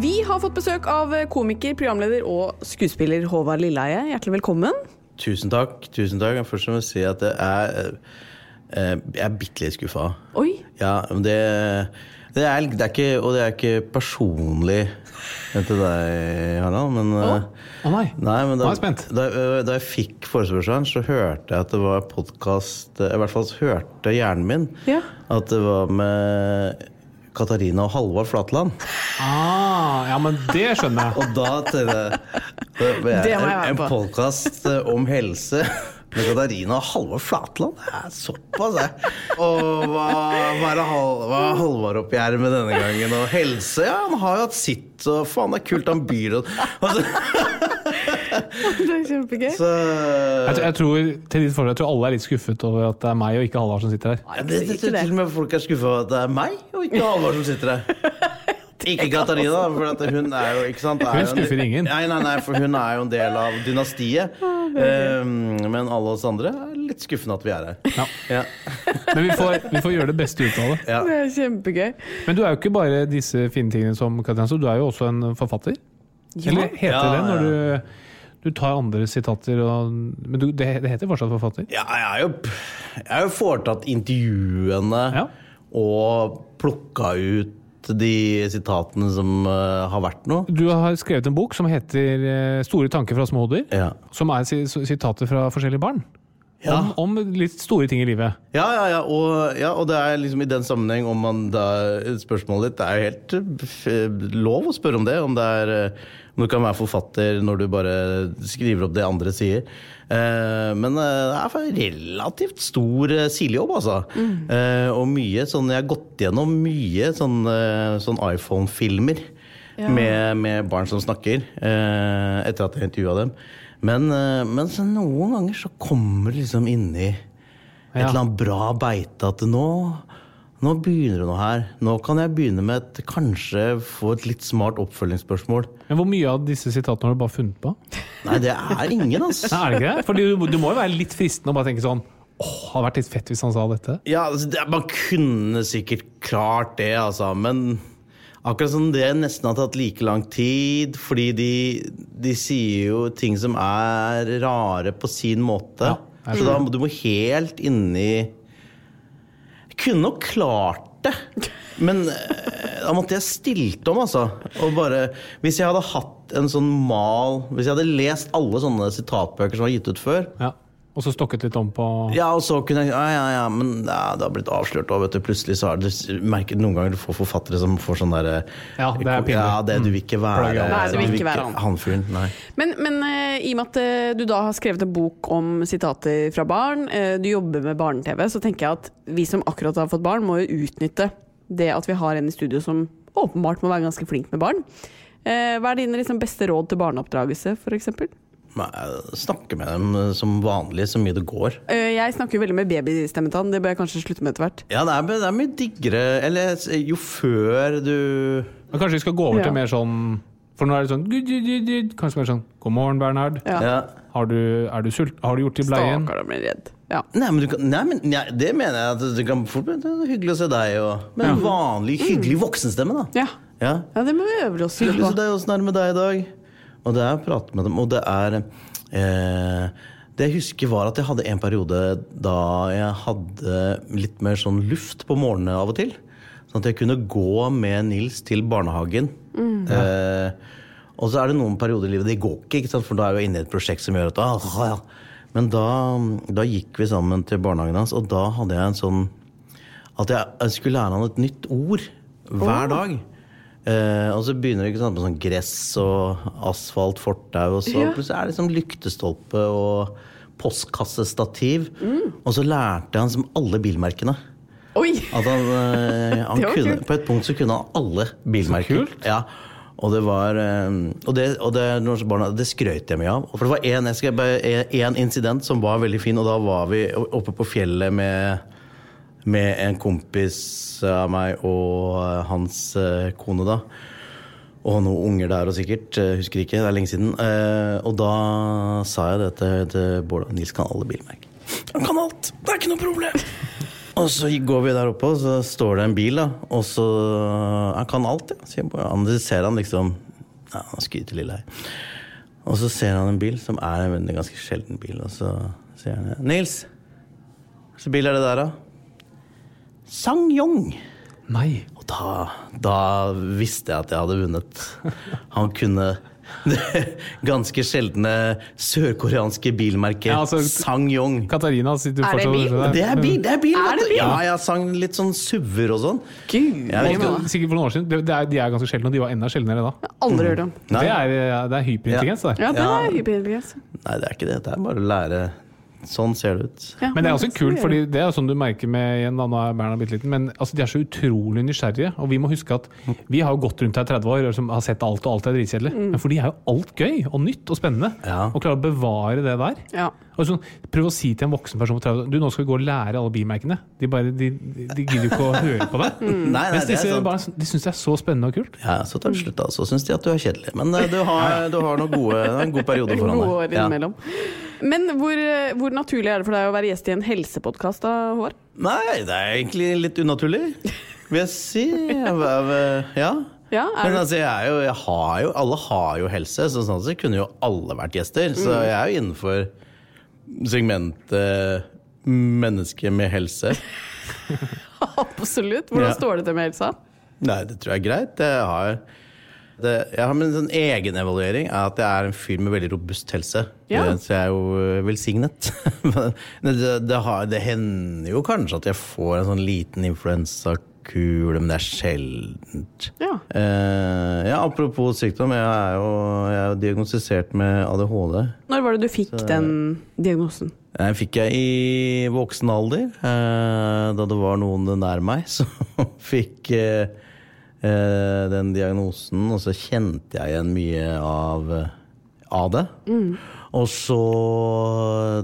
Vi har fått besøk av komiker, programleder og skuespiller Håvard Lilleheie. Hjertelig velkommen. Tusen takk. tusen takk. Først må jeg si at jeg er, eh, jeg er bitte litt skuffa. Oi. Ja, men det, det, er, det er ikke Og det er ikke personlig til deg, Harald, men eh, Å nei. Nei, men Nå da, er jeg spent. Da, eh, da jeg fikk forespørselen, så hørte jeg at det var podkast I hvert fall hørte hjernen min Ja. at det var med Katarina og Halvard Flatland. Ah, ja, men det skjønner jeg. Og da tenkte jeg det Det må En på. podkast om helse med Katarina og Halvard Flatland. Det er såpass, jeg. Og hva, hva er det Hal- hva Halvard oppi her med denne gangen? Og helse? Ja, han har jo hatt sitt, og faen, det er kult han byr og altså, Det er kjempegøy. så, Jeg, jeg tror til ditt forhold, jeg tror alle er litt skuffet over at det er meg og ikke Halvard som sitter her. Nei, det, det, til og med folk er skuffa over at det er meg og ikke Halvard som sitter her. Ikke Katarina, for at hun er jo ikke sant, er Hun skuffer ingen. Nei, nei, nei, for hun er jo en del av dynastiet. Um, men alle oss andre er litt skuffende at vi er her. Ja. Ja. Men vi får, vi får gjøre det beste ut av det. Ja. Det er kjempegøy. Men du er jo ikke bare disse fine tingene som Katarina, så du er jo også en forfatter. Eller heter Ja, det når du, du tar andre sitater og Men du, det, det heter fortsatt forfatter? Ja, jeg har jo, jeg har jo foretatt intervjuene Ja. og plukka ut de sitatene som uh, har vært noe. Du har skrevet en bok som heter eh, 'Store tanker fra små hoder'. Ja. Som er si- sitater fra forskjellige barn. Ja. Om, om litt store ting i livet. Ja, ja, ja, og, ja, og det er liksom i den sammenheng om man da Spørsmålet ditt er jo helt eh, lov å spørre om det. Om det er du kan være forfatter når du bare skriver opp det andre sier. Eh, men eh, det er relativt stor sidejobb, altså. Mm. og mye sånn Jeg har gått gjennom mye sånn, eh, sånn iPhone-filmer med, med barn som snakker, eh, etter at jeg intervjua dem. Men, eh, men så noen ganger så kommer det liksom inni et Ja. eller annet bra beite at nå, nå begynner det noe her. Nå kan jeg begynne med et kanskje få et litt smart oppfølgingsspørsmål. Men hvor mye av disse sitatene har du bare funnet på? Nei, det er ingen, altså. Nei, er det ikke det? Fordi du, du må jo være litt fristende og bare tenke sånn åh, hadde vært litt fett hvis han sa dette. Ja, altså, det, Man kunne sikkert klart det, altså, men akkurat som det nesten har tatt like lang tid, fordi de, de sier jo ting som er rare på sin måte. Ja, så da du må helt inni kunne nok klart det, men eh, da måtte jeg stilt om, altså. Og bare, hvis jeg hadde hatt en sånn mal Hvis jeg hadde lest alle sånne sitatbøker som var gitt ut før, Ja. Og så stokket litt om på ja, og så kunne jeg Ja, ja, ja, men ja, det har blitt avslørt, òg, vet du, plutselig så har du merket noen ganger du får forfattere som får sånn derre Ja, det er pinlig. Ja, det du vil ikke være. Nei, du vil ikke være han. han fyren. Nei. Men, men eh, i og med at eh, du da har skrevet en bok om sitater fra barn, eh, du jobber med barne-TV, så tenker jeg at vi som akkurat har fått barn, må jo utnytte det at vi har en i studio som åpenbart må være ganske flink med barn. Eh, Hva er dine liksom, beste råd til barneoppdragelse, f.eks.? Nei, Snakke med dem eh, som vanlig så mye det går. Eh, Jeg snakker jo veldig med babystemmetann, det bør jeg kanskje slutte med etter hvert. Ja, det er, det er mye diggere Eller jo før du Men kanskje vi skal gå over Ja. til mer sånn For nå er det sånn gud, gud, gud, gud. Kanskje mer sånn God morgen, Bernhard. Ja. ja. Har, du, er du sult? har du gjort i bleien? Stakkar, da blir redd. Ja. Nei, men, du kan, nei, men nei, det mener jeg at det kan fort det er hyggelig å se deg og Med en vanlig, hyggelig voksenstemme, da. Ja. Ja. ja, det må vi øve oss litt Hyggelig å på. se deg, åssen er det med deg i dag? Og det er å prate med dem, og det er eh, Det jeg husker, var at jeg hadde en periode da jeg hadde litt mer sånn luft på morgenene av og til. Sånn at jeg kunne gå med Nils til barnehagen. Eh, og så er det noen perioder i livet det går ikke, ikke sant? for da er jeg jo inne i et prosjekt som gjør at ah, ja. Men da, da gikk vi sammen til barnehagen hans, og da hadde jeg en sånn at jeg, jeg skulle lære han et nytt ord hver dag. Eh, og så begynner det ikke sant, med sånn gress og asfalt, fortau, og så Ja. plutselig er det liksom lyktestolpe og postkassestativ. Og så lærte han som alle bilmerkene. Oi! At han, eh, han kunne, kult. på et punkt så kunne han alle bilmerker. kult. Ja. Og det var eh, Og det, og det, barna, det skrøt jeg mye av. For det var én, incident som var veldig fin, og da var vi oppe på fjellet med, med en kompis av meg og eh, hans eh, kone, da. Og noen unger der og sikkert. eh, Husker ikke, det er lenge siden. Og da sa jeg det til, Bård Nils kan alle bilmerker. Han kan alt! Det er ikke noe problem! Og så går vi der oppe, og så står det en bil, da. Og så Han kan alt, ja. Han ser han liksom Ja, han skryter lille her. Og så ser han en bil som er en ganske sjelden bil, og så sier han Nils, slags bil er det der, da? Sang-Yong. Nei. Og da, da visste jeg at jeg hadde vunnet. Han kunne det ganske sjeldne sørkoreanske bilmerket Ja, altså- Sang-Yong. Katarina sitter Er det fortsatt bil? der. Det er bil! det er bil, Er det bil? Ja, jeg sang litt sånn SUV-er og sånn. Sikkert for noen år siden. Det, det er, de er ganske sjeldne, og de var enda sjeldnere da. Aldri hørt om. Det er, det er hyperintelligens. det. Ja, det er hyperintelligens. Nei, det er ikke det. Det er bare å lære. Sånn ser det ut. Ja, Men det er også kult, for fordi det. er sånn du merker med igjen, da, nå er Berna bitte liten, men altså, de er så utrolig nysgjerrige. Og vi må huske at vi har jo gått rundt her 30 år som har sett alt, og alt er dritkjedelig. Mm. Men for de er jo alt gøy og nytt og spennende. Ja. Og klarer å bevare det der. Ja. Og sånn, prøv å si til en voksen person på 30 år Du, nå skal vi gå og lære alle bimerkene. De, bare, de, de, de gidder jo ikke å høre på deg. Mm. Nei, nei, Mens disse barna, de syns det er så spennende og kult. Ja, så tar det slutt, da. Så syns de at du er kjedelig. Men eh, du har, du har noen gode, en god periode foran deg. Gode år innimellom. Ja. Men hvor, hvor naturlig er det for deg å være gjest i en helsepodkast, da, Håvard? Nei, det er egentlig litt unaturlig, vil jeg si. Ja. Ja, Men altså, jeg jo, jeg har jo Alle har jo helse, så sånn sett kunne jo alle vært gjester. Så Mm. jeg er jo innenfor segmentet menneske med helse. Absolutt. Hvordan Ja. står det til med helsa? Nei, det tror jeg er greit. Jeg har, det, jeg har min sånn egenevaluering er at jeg er en fyr med veldig robust helse. Ja. Så jeg er jo eh, velsignet. Men det, det, har, det hender jo kanskje at jeg får en sånn liten influensakule, men det er sjeldent. Ja. Eh, ja, apropos sykdom, jeg er jo jeg er jo diagnostisert med ADHD. Når var det du fikk den diagnosen? Den fikk jeg i voksen alder, eh, da det var noen nær meg som fikk eh, den diagnosen. Og så kjente jeg igjen mye av, av det. Og så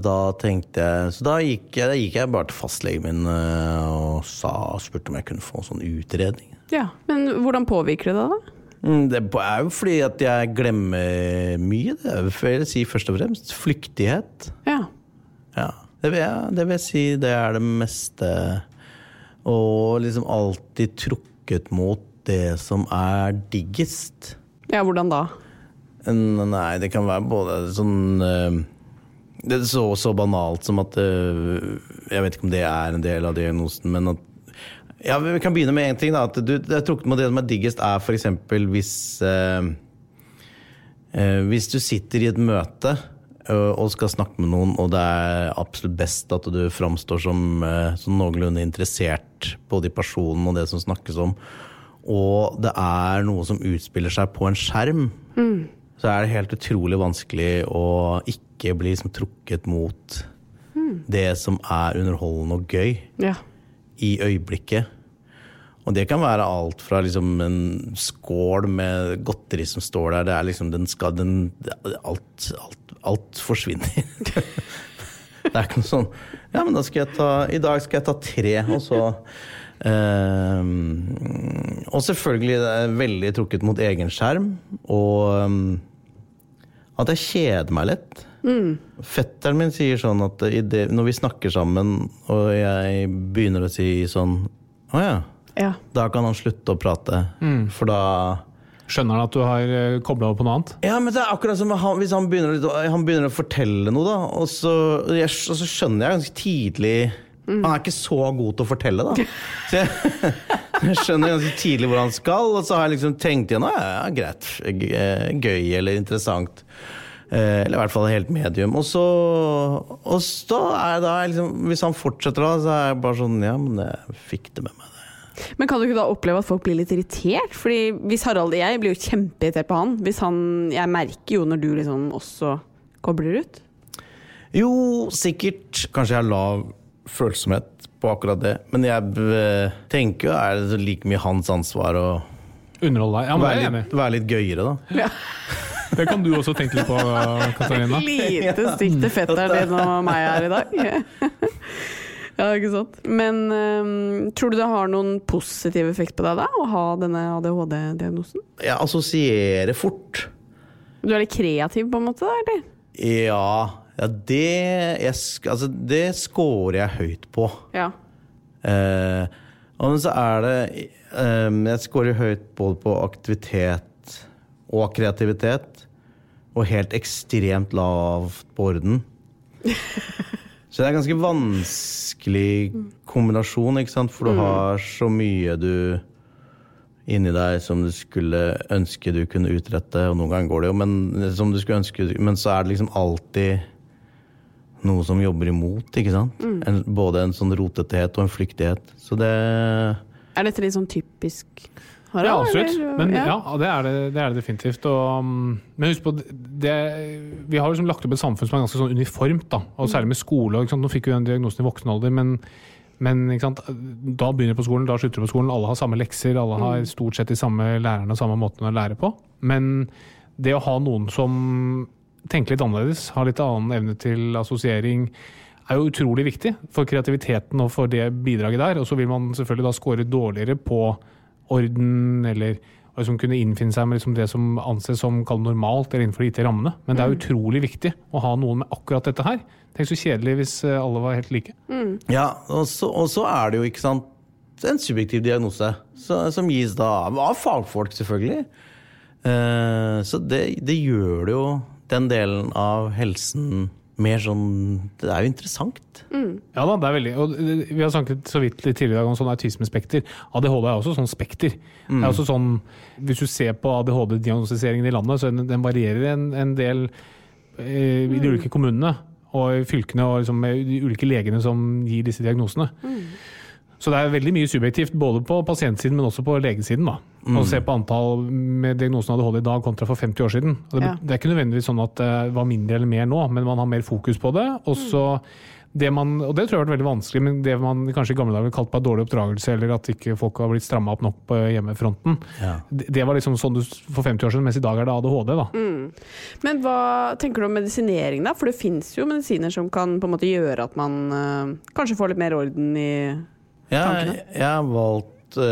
da tenkte jeg Så da gikk jeg, da gikk jeg bare til fastlegen min eh, og sa, spurte om jeg kunne få en sånn utredning. Ja, Men hvordan påvirker det deg, da? Mm, Det er jo fordi at jeg glemmer mye. Det vil jeg si først og fremst flyktighet. Ja. Ja. Det vil, jeg, det vil jeg si det er det meste. Og liksom alltid trukket mot det som er diggest. Ja, hvordan da? Nei, det kan være både sånn eh, Det er så, så banalt som at eh, Jeg vet ikke om det er en del av diagnosen, men at ja, Vi kan begynne med én ting. da, at du, Det er trukket mot det som er diggest, er f.eks. hvis eh, eh, Hvis du sitter i et møte og skal snakke med noen, og det er absolutt best at du framstår som, som noenlunde interessert både i personen og det som snakkes om, og det er noe som utspiller seg på en skjerm, så er det helt utrolig vanskelig å ikke bli liksom trukket mot det som er underholdende og gøy Ja. i øyeblikket. Og det kan være alt fra liksom en skål med godteri som står der, det er liksom den skal den Alt, alt, alt forsvinner. det er ikke noe sånn Ja, men da skal jeg ta I dag skal jeg ta tre, og så eh, Og selvfølgelig det er veldig trukket mot egen skjerm, og um, at jeg kjeder meg lett. Fetteren min sier sånn at i det, når vi snakker sammen, og jeg begynner å si sånn Å ja. ja. Da kan han slutte å prate. For da Skjønner han at du har kobla over på noe annet? Ja, men det er akkurat som han, hvis han begynner, han begynner å fortelle noe, da, og så, jeg, og så skjønner jeg ganske tidlig Han er ikke så god til å fortelle, da. Så jeg, jeg skjønner ganske tidlig hvor han skal, og så har jeg liksom tenkt igjen ja, greit, gøy eller interessant. Eh, Eller i hvert fall helt medium. Og så, og så er da liksom Hvis han fortsetter da, så er jeg bare sånn Ja, men jeg fikk det med meg. Men kan du ikke da oppleve at folk blir litt irritert? Fordi hvis Harald og Jeg blir jo kjempeirritert på han. Hvis han Jeg merker jo når du liksom også kobler ut. Jo, sikkert. Kanskje jeg har lav følsomhet på akkurat det. Men jeg tenker jo er det like mye hans ansvar å Underholde deg? Ja, men det er være jeg enig litt, være litt gøyere, da. Ja. Det kan du også tenke litt på, Katarina. Lite stikk til fetteren din og meg her i dag. ja, ikke sant. Men um, tror du det har noen positiv effekt på deg da, å ha denne ADHD-diagnosen? Jeg assosierer fort. Du er litt kreativ på en måte, da, eller? Ja, ja det, jeg, altså, det scorer jeg høyt på. Ja. Eh, og så er det eh, Jeg scorer høyt både på aktivitet og kreativitet. Og helt ekstremt lavt på orden. Så det er en ganske vanskelig kombinasjon, ikke sant? for du har så mye du inni deg som du skulle ønske du kunne utrette, og noen ganger går det jo, men, som du skulle ønske, men så er det liksom alltid noe som jobber imot, ikke sant? En, både en sånn rotethet og en flyktighet. Så det Er dette litt sånn typisk Harald? Ja, absolutt. Men ja, det er det, det, er det definitivt. Og, um, men husk på, det, vi har liksom lagt opp et samfunn som er ganske sånn uniformt. Da, og Særlig med skole. Ikke sant? Nå fikk vi den diagnosen i voksen alder, men, men ikke sant? da begynner du på skolen, da slutter du på skolen. Alle har samme lekser, alle har stort sett de samme lærerne og samme måten å lære på. Men det å ha noen som tenker litt annerledes, har litt annen evne til assosiering, er jo utrolig viktig for kreativiteten og for det bidraget der. Og så vil man selvfølgelig da score dårligere på orden, eller liksom kunne innfinne seg med liksom det som anses som normalt, eller innenfor de gitte rammene. Men det er utrolig viktig å ha noen med akkurat dette her. Tenk så kjedelig hvis eh, alle var helt like. Ja, og så, og så er det jo, ikke sant, en subjektiv diagnose så, som gis da av av fagfolk, selvfølgelig. Eh, så det, det gjør det jo den delen av helsen mer sånn Det er jo interessant. Ja da, det er veldig og eh, Vi har snakket så vidt litt tidligere i dag om sånn autismespekter. ADHD er også sånn spekter. Det er også sånn, Hvis du ser på ADHD-diagnostiseringen i landet, så den, den varierer en, en del eh, i de ulike kommunene og i fylkene og liksom med de ulike legene som gir disse diagnosene. Så det er veldig mye subjektivt både på pasientsiden, men også på legesiden. da. Å se på antall med diagnosen ADHD i dag kontra for 50 år siden. Og det, Ja. det er ikke nødvendigvis sånn at det var mindre eller mer nå, men man har mer fokus på det. Og så det man, og det tror jeg har vært veldig vanskelig, men det man kanskje i gamle dager kalte kalt bare dårlig oppdragelse, eller at ikke folk har blitt stramma opp nok på hjemmefronten, Ja. det, det var liksom sånn du, for 50 år siden, mens i dag er det ADHD. da. Men hva tenker du om medisinering, da? For det fins jo medisiner som kan på en måte gjøre at man øh, kanskje får litt mer orden i Ja, Tankene? jeg, har valgt å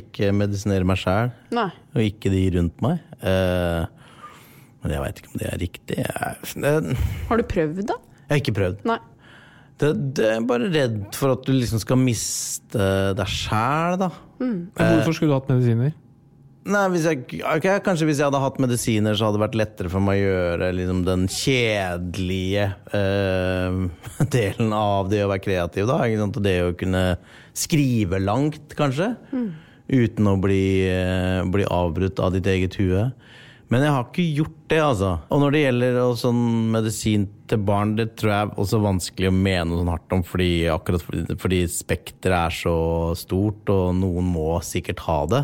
ikke medisinere meg sjæl, og ikke de rundt meg. Eh, men jeg veit ikke om det er riktig. Jeg, det, Har du prøvd, da? jeg har ikke prøvd. Nei. Det, det er bare redd for at du liksom skal miste deg sjæl, da. Mm. Hvorfor skulle du hatt medisiner? Nei, hvis jeg, okay, Kanskje hvis jeg hadde hatt medisiner, så hadde det vært lettere for meg å gjøre liksom, den kjedelige uh, delen av det å være kreativ. da, sant? Det å kunne skrive langt, kanskje. Uten å bli, uh, bli avbrutt av ditt eget hue. Men jeg har ikke gjort det, altså. Og når det gjelder sånn medisin til barn, det tror jeg er også vanskelig å mene noe sånn hardt om, fordi, akkurat fordi, fordi spekteret er så stort, og noen må sikkert ha det.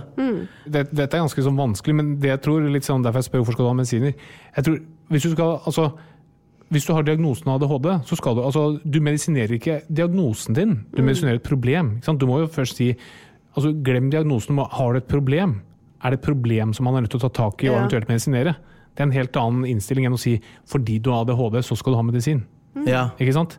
det, dette er ganske sånn vanskelig, men det jeg tror, litt sånn derfor jeg spør hvorfor skal du ha medisiner jeg tror, hvis du skal, altså hvis du har diagnosen ADHD, så skal du altså, Du medisinerer ikke diagnosen din, du medisinerer et problem. Ikke sant? Du må jo først si altså, Glem diagnosen. Har du et problem? Er det et problem som man er nødt til å ta tak i og Ja. eventuelt medisinere? Det er en helt annen innstilling enn å si fordi du har ADHD, så skal du ha medisin. Ja. Ikke sant?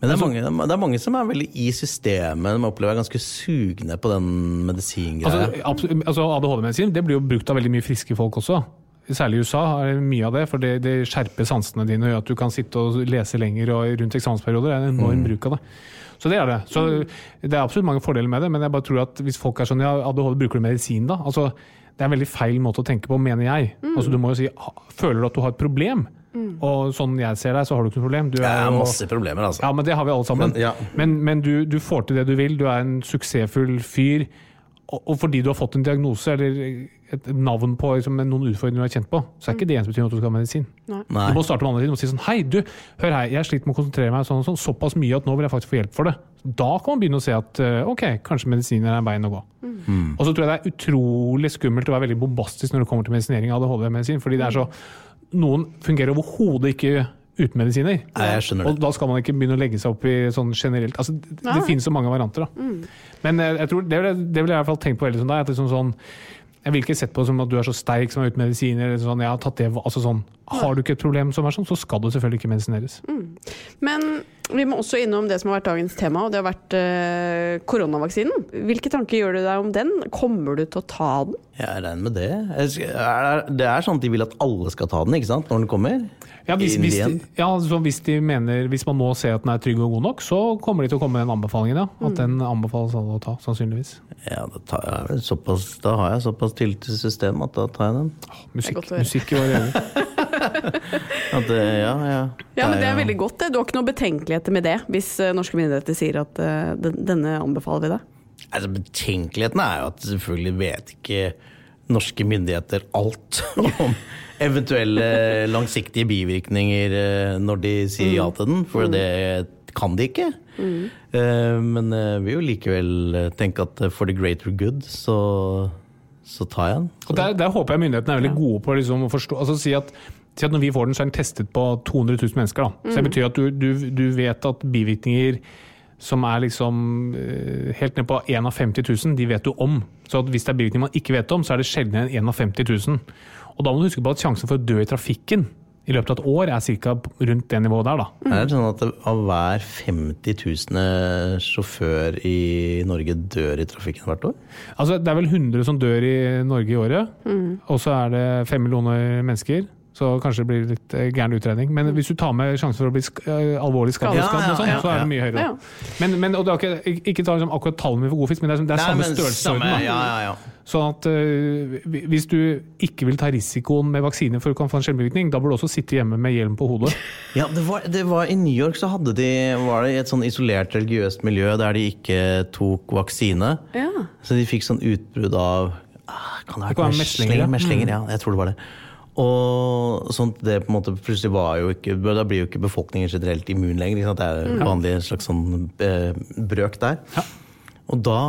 Men det er, mange, det er mange som er veldig i systemet. De opplever er ganske sugne på den medisingreia. Altså, altså ADHD-medisin det blir jo brukt av veldig mye friske folk også. Særlig i USA er det mye av det, for det, det skjerper sansene dine og gjør at du kan sitte og lese lenger og rundt eksamensperioder. Det er en enorm bruk av det. Så det er det. Så det er absolutt mange fordeler med det, men jeg bare tror at hvis folk er sånn ja, ADHD bruker du medisin da? Altså, det er en veldig feil måte å tenke på, mener jeg. Altså, du må jo si føler du at du har et problem? Og sånn jeg ser deg, så har du ikke noe problem. Du er jo- masse problemer, altså. ja, men det har vi alle sammen. Men, ja. Men, men du, du får til det du vil, du er en suksessfull fyr. Og, fordi du har fått en diagnose eller et navn på liksom, noen utfordringer du har kjent på, så er ikke det ensbetydende at du skal ha medisin. Nei. Du må starte med andre ting og si sånn Hei, du, hør her, jeg sliter med å konsentrere meg sånn sånn, såpass mye at nå vil jeg faktisk få hjelp for det. Da kan man begynne å se at eh, ok, kanskje medisiner er en veien å gå. Og så tror jeg det er utrolig skummelt å være veldig bombastisk når det kommer til medisinering av ADHD-medisin, fordi det er så Noen fungerer overhodet ikke uten medisiner. Nei, jeg skjønner det. Og da skal man ikke begynne å legge seg opp i sånn generelt altså, Det, det finnes så mange varianter, da. Men eh, jeg tror, det vil jeg, vil jeg i hvert fall tenke på veldig sånn da. At liksom sånn, jeg vil ikke sett på det som at du er så sterk som er uten medisiner. Eller sånn, jeg har tatt det, altså sånn, har du ikke et problem som er sånn, så skal du selvfølgelig ikke medisineres. Men vi må også innom det som har vært dagens tema, og det har vært eh, koronavaksinen. Hvilke tanker gjør du deg om den? Kommer du til å ta den? Jeg regner med det. Det er sånn at de vil at alle skal ta den, ikke sant? Når den kommer? Ja, hvis, hvis, de, ja, så hvis, de mener, hvis man nå ser at den er trygg og god nok, så kommer de til å komme med den anbefalingen. Ja. At den anbefales alle å ta, sannsynligvis. Ja, da, tar jeg, såpass, da har jeg såpass tillit til systemet at da tar jeg den. Musikk, godt å høre. musikk i våre ører. At det, ja, ja. Ja, men Det er veldig godt. det. Du har ikke noen betenkeligheter med det, hvis eh, norske myndigheter sier at eh, denne anbefaler vi deg? Altså, Betenkeligheten er jo at selvfølgelig vet ikke norske myndigheter alt om eventuelle langsiktige bivirkninger eh, når de sier ja til den, for det kan de ikke. Mm. Men jeg vil jo likevel eh, tenke at for the greater good, så, så tar jeg den. Og der, der håper jeg myndighetene er veldig gode på liksom, å forstå altså si at, si at når vi får den, så er den testet på 200 000 mennesker. Da. Så det betyr at du, du, du vet at bivirkninger som er liksom eh, helt ned på 1 av 50 000, de vet du om. Så at hvis det er bivirkninger man ikke vet om, så er det sjeldnere enn 1 av 50 000. Og da må du huske på at sjansen for å dø i trafikken i løpet av et år er ca. rundt det nivået der. da. Er det sånn at av hver 50 000 sjåfør i Norge dør i trafikken hvert år? Altså, det er vel 100 som dør i Norge i året, og så er det 5 millioner mennesker. Så kanskje det blir litt eh, gæren utredning. Men hvis du tar med sjansen for å bli sk eh, alvorlig skadet, ja, Ja, sånn, ja, så er det mye høyere. Ja. Men, men og det er ikke, ikke- ta liksom akkurat tallene for god fisk, men det er, det er samme størrelsesorden. Ja, ja, ja. Sånn at uh, hvis du ikke vil ta risikoen med vaksine for å kan få en sjeldenbivirkning, da bør du også sitte hjemme med hjelm på hodet. Ja, det var, det var I New York så hadde de, var det et sånn isolert religiøst miljø der de ikke tok vaksine. Ja. Så de fikk sånn utbrudd av ah, Kan det ha vært meslinger, meslinger? Meslinger, ja. Jeg tror det var det. Og sånt, det på en måte plutselig var jo ikke Da blir jo ikke befolkningen generelt immun lenger. Det er jo vanlig en slags sånn eh, brøk der. Og da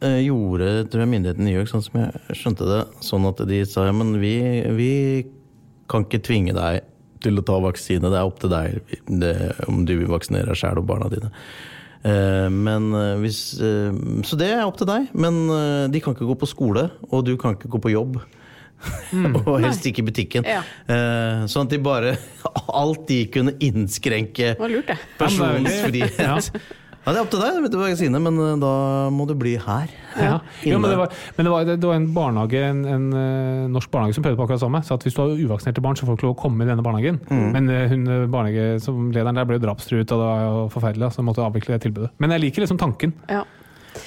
eh, gjorde tror jeg myndighetene i New York, sånn som jeg skjønte det, sånn at de sa ja, men vi, vi kan ikke tvinge deg til å ta vaksine. Det er opp til deg det, om du vil vaksinere deg sjæl og barna dine. Eh, Men eh, hvis, så det er opp til deg. Men de kan ikke gå på skole, og du kan ikke gå på jobb. og helst ikke i butikken. Ja. Eh, Sånn at de bare Alt de kunne innskrenke personens Ja, men det er frihet. Ja, det er opp til deg, vet du, vaksine, men eh, da må du bli her. Ja. Jo, men det var, men det var, det var en barnehage, en, en eh, norsk barnehage som prøvde på akkurat samme. Så at hvis du har uvaksinerte barn, så får du ikke lov å komme i denne barnehagen. Men eh, hun eh, barnehage som lederen der ble drapstruet, og det var jo forferdelig. Så måtte avvikle det tilbudet. Men jeg liker liksom tanken. Ja.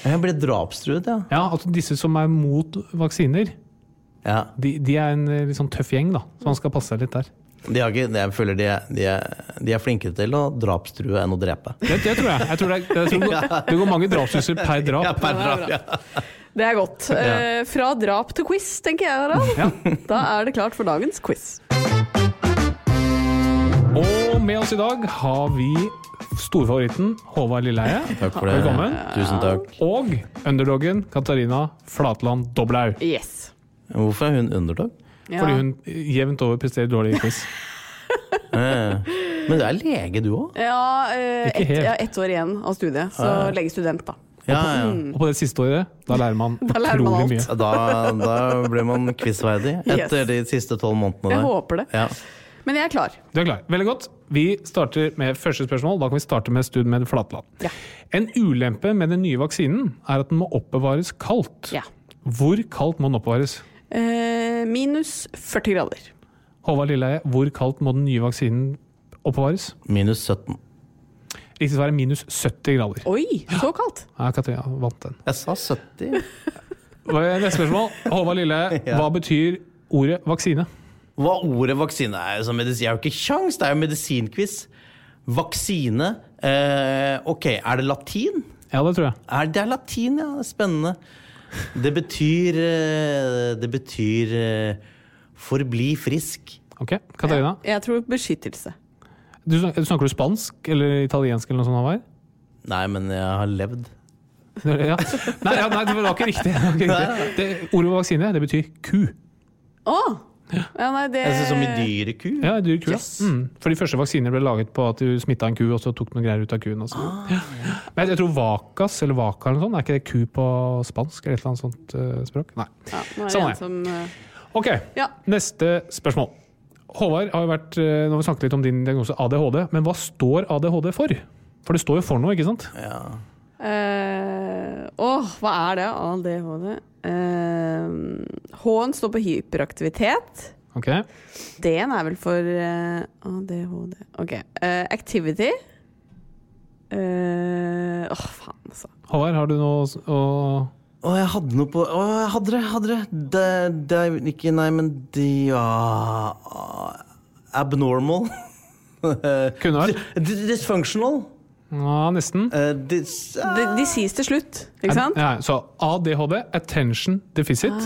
Jeg ble drapstruet, ja. Ja, at disse som er mot vaksiner, ja. de, de er en eh, litt sånn tøff gjeng, da. Så man skal passe seg litt der. De har ikke, jeg føler de er, de, er, de er flinkere til å drapstrue enn å drepe. Det, det tror jeg. jeg tror det, jeg tror det, går, det går mange drapstrusler per drap. Ja, per drap, ja. Det er godt. Eh, fra drap til quiz, tenker jeg, Harald. Ja. Da er det klart for dagens quiz. Og med oss i dag har vi storfavoritten Håvard Lilleheie. Takk for det. Velkommen. Tusen takk. Og underdoggen Katarina Flatland Doblaug. Yes. Hvorfor er hun underdog? Ja. Fordi hun jevnt over presterer dårlig i quiz. Men du er lege, du òg? Ja, eh, Ikke ett ja, et år igjen av studiet, så legestudent, da. Ja, ja. Og på det siste året, da lærer man Da lærer man utrolig mye. Da, da blir man quizverdig etter Yes. de siste tolv månedene. Jeg der. håper det. Ja. Men jeg er klar. Du er klar. Veldig godt. Vi starter med første spørsmål. Da kan vi starte med studien med Flatland. Ja. En ulempe med den nye vaksinen er at den må oppbevares kaldt. Ja. Hvor kaldt må den oppbevares? Eh, minus 40 grader. Håvard Lilleheie, hvor kaldt må den nye vaksinen oppbevares? Minus 17. Riktig svar er minus 70 grader. Oi, så kaldt! Ja, Katrina vant den. Jeg sa 70. Er Neste spørsmål. Håvard Lilleheie, Ja. hva betyr ordet vaksine? Hva ordet vaksine er? Som medisin, jeg har jo ikke kjangs, det er jo medisinquiz. Vaksine. Eh, ok, er det latin? Ja, det tror jeg. Er det er latin, ja. det Spennende. Det betyr eh, Det betyr eh, forbli frisk. Ok, Katarina. Jeg tror beskyttelse. Du, snakker du spansk eller italiensk eller noe sånt? Håvard? Nei, men jeg har levd. Ja. Nei, ja, nei, det var ikke riktig. Det var ikke riktig. Det, ordet vaksine, det betyr ku. Å! Ja, nei, det Jeg synes som i dyreku. Ja, dyr ku. ja. Yes. Mm. For de første vaksiner ble laget på at du smitta en ku, og så tok noen greier ut av kuen. Og så. Ah, ja. Men jeg tror Vacas eller vaka eller noe sånt, er ikke det ku på spansk eller et eller annet sånt uh, språk? Nei. ja, nå er det Sånn er som uh... Ok, Ja. neste spørsmål. Håvard har jo vært, eh, nå har vi snakket litt om din diagnose ADHD, men hva står ADHD for? For det står jo for noe, ikke sant? Ja. Eh, Åh, hva er det? ADHD? Eh, H-en står på hyperaktivitet. Ok, D-en er vel for uh, ADHD Ok. Uh, activity. Eh, Åh, faen, altså. Håvard, har du noe å Å, jeg hadde noe på Å, jeg hadde det, hadde det. Det, det er ikke Nei, men de Abnormal. Kunne vært? Dysfunctional. Ja, nesten. Uh, this, uh... De, de sies til slutt, ikke sant? Ja, så ADHD, attention deficit,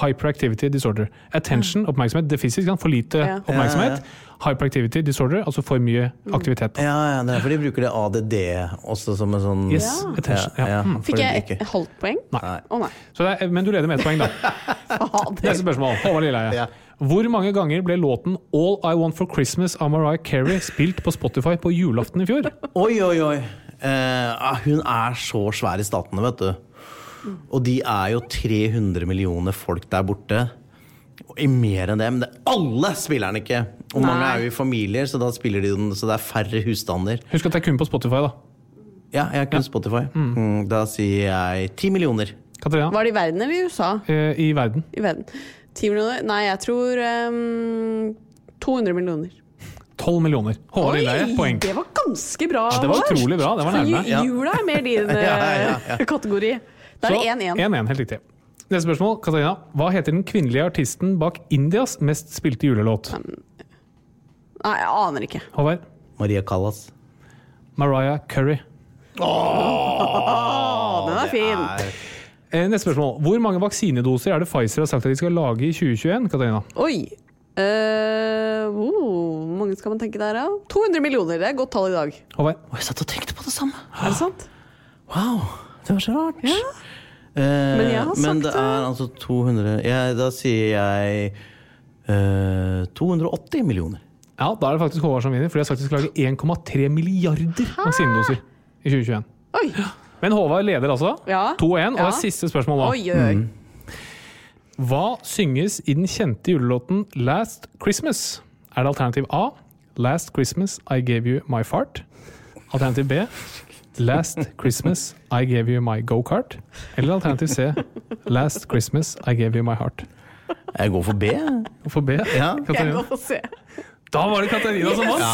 hyperactivity disorder. Attention, oppmerksomhet, deficit, for lite Ja. oppmerksomhet. Hyperactivity disorder, altså for mye aktivitet. ja, ja, det er fordi de bruker det ADD også som en sånn Yes, attention. Ja. Mm. Fikk jeg et halvt poeng? Nei. Oh, nei. Så det er, men du leder med ett poeng, da. Neste spørsmål. Håvard Lilleheie. Ja. Hvor mange ganger ble låten 'All I Want For Christmas' av Mariah Carey spilt på Spotify på julaften i fjor? Oi, oi, oi. Eh, ah, hun er så svær i statene, vet du. Og de er jo 300 millioner folk der borte. Og i mer enn det, men det, alle spiller den ikke. Og mange er jo i familier, så da spiller de den, så det er færre husstander. Husk at det er kun på Spotify, da. Ja, jeg har kun Spotify. Mm, da sier jeg 10 millioner. Katarina? Var det i verden eller i USA? Eh, I verden. I verden. 10 millioner? Nei, jeg tror um, 200 millioner. 12 millioner. Håvard Lilleheie, poeng. det var ganske bra. Ja, det var utrolig bra. Det var nærme. Ja. Jula er mer din Ja, ja, ja. eh, kategori. Da er det 1-1. 1-1, helt riktig. Neste spørsmål, Katarina. Hva heter den kvinnelige artisten bak Indias mest spilte julelåt? Nei, jeg aner ikke. Håvard? Maria Callas. Mariah Curry. Å, den er fin. Eh, Neste spørsmål. Hvor mange vaksinedoser er det Pfizer har sagt at de skal lage i 2021? Katarina? Oi. Uh, oh, Hvor mange skal man tenke der, da? 200 millioner. Det er et godt tall i dag. Håvard? Oh, jeg satt og tenkte på det samme. Er det sant? Wow, det var så rart. Ja. Eh, Men jeg har men sagt det er altså 200 ja, Da sier jeg eh, 280 millioner. Ja, da er det faktisk Håvard som vinner, for de har sagt de skal lage 1,3 milliarder vaksinedoser i 2021. Oi. Men Håvard leder altså. Ja. 2-1. Og det er siste spørsmål nå. Oi, oi, Mm. Hva synges i den kjente julelåten Last Christmas? Er det alternativ A Last Christmas I Gave You My Fart? Alternativ B Last Christmas I gave you my go-kart. Eller alternativ C. Last Christmas I gave you my heart. Jeg går for B. For B? Ja. Jeg går for se. Da var det Katarina som vant!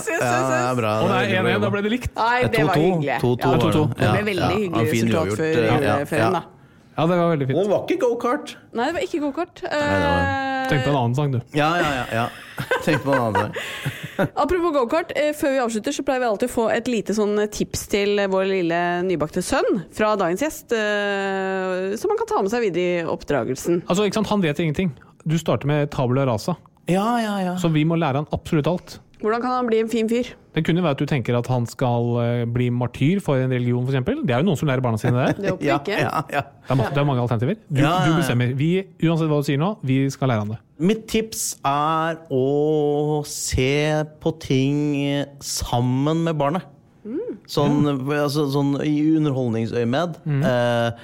Se, ja, er bra. Og det er 1-1, da ble det likt. Nei, Det var hyggelig. 2-2 Ja, var det. Ble veldig hyggelig resultat før Ja, ja, da. Ja, det var veldig Det var ikke gokart. Nei, det var ikke gokart. Uh... Eh, Tenk på en annen sang, du. Ja, ja, ja. ja. Tenk på en annen. sang. Apropos gokart, eh, før vi avslutter så pleier vi alltid å få et lite sånn tips til vår lille nybakte sønn fra dagens gjest, uh, som han kan ta med seg videre i oppdragelsen. Altså, ikke sant? Han vet ingenting. Du starter med tabula rasa, Ja, ja, ja. så vi må lære han absolutt alt. Hvordan kan han bli en fin fyr? Det kunne være at du tenker at han skal eh, bli martyr for en religion, f.eks. Det er jo noen som lærer barna sine det. Det Ja, ikke. ja, ja. Det er, masse, det er mange alternativer. Du, Ja, ja, ja. du bestemmer. Vi, uansett hva du sier nå, vi skal lære han det. Mitt tips er å se på ting sammen med barnet. Sånn, altså, sånn i underholdningsøyemed. Eh,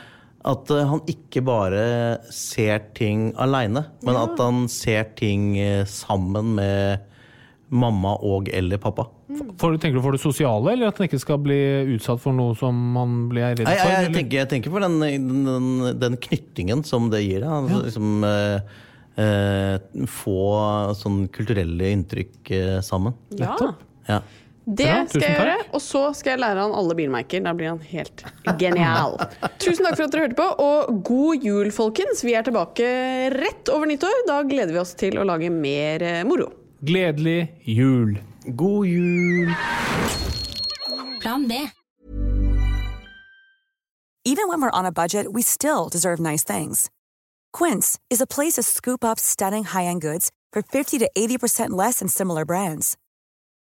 at eh, han ikke bare ser ting aleine, men at han ser ting eh, sammen med mamma og eller pappa. For, tenker du for det sosiale, eller at han ikke skal bli utsatt for noe som han blir redd for? Nei, jeg, jeg, eller? tenker, jeg tenker for den, den, den knyttingen som det gir. Altså, liksom, eh, eh, få sånn kulturelle inntrykk eh, sammen. Ja, Nettopp. Ja. Det ja, skal jeg gjøre. Og så skal jeg lære han alle bilmerker. Da blir han helt genial. Tusen takk for at dere hørte på, og god jul, folkens. Vi er tilbake rett over nyttår. Da gleder vi oss til å lage mer eh, moro. Gledelig jul! God jul! Plan B. Even when we're on a budget, we still deserve nice things. Quince is a place to scoop up stunning high-end goods for 50 to 80% less than similar brands.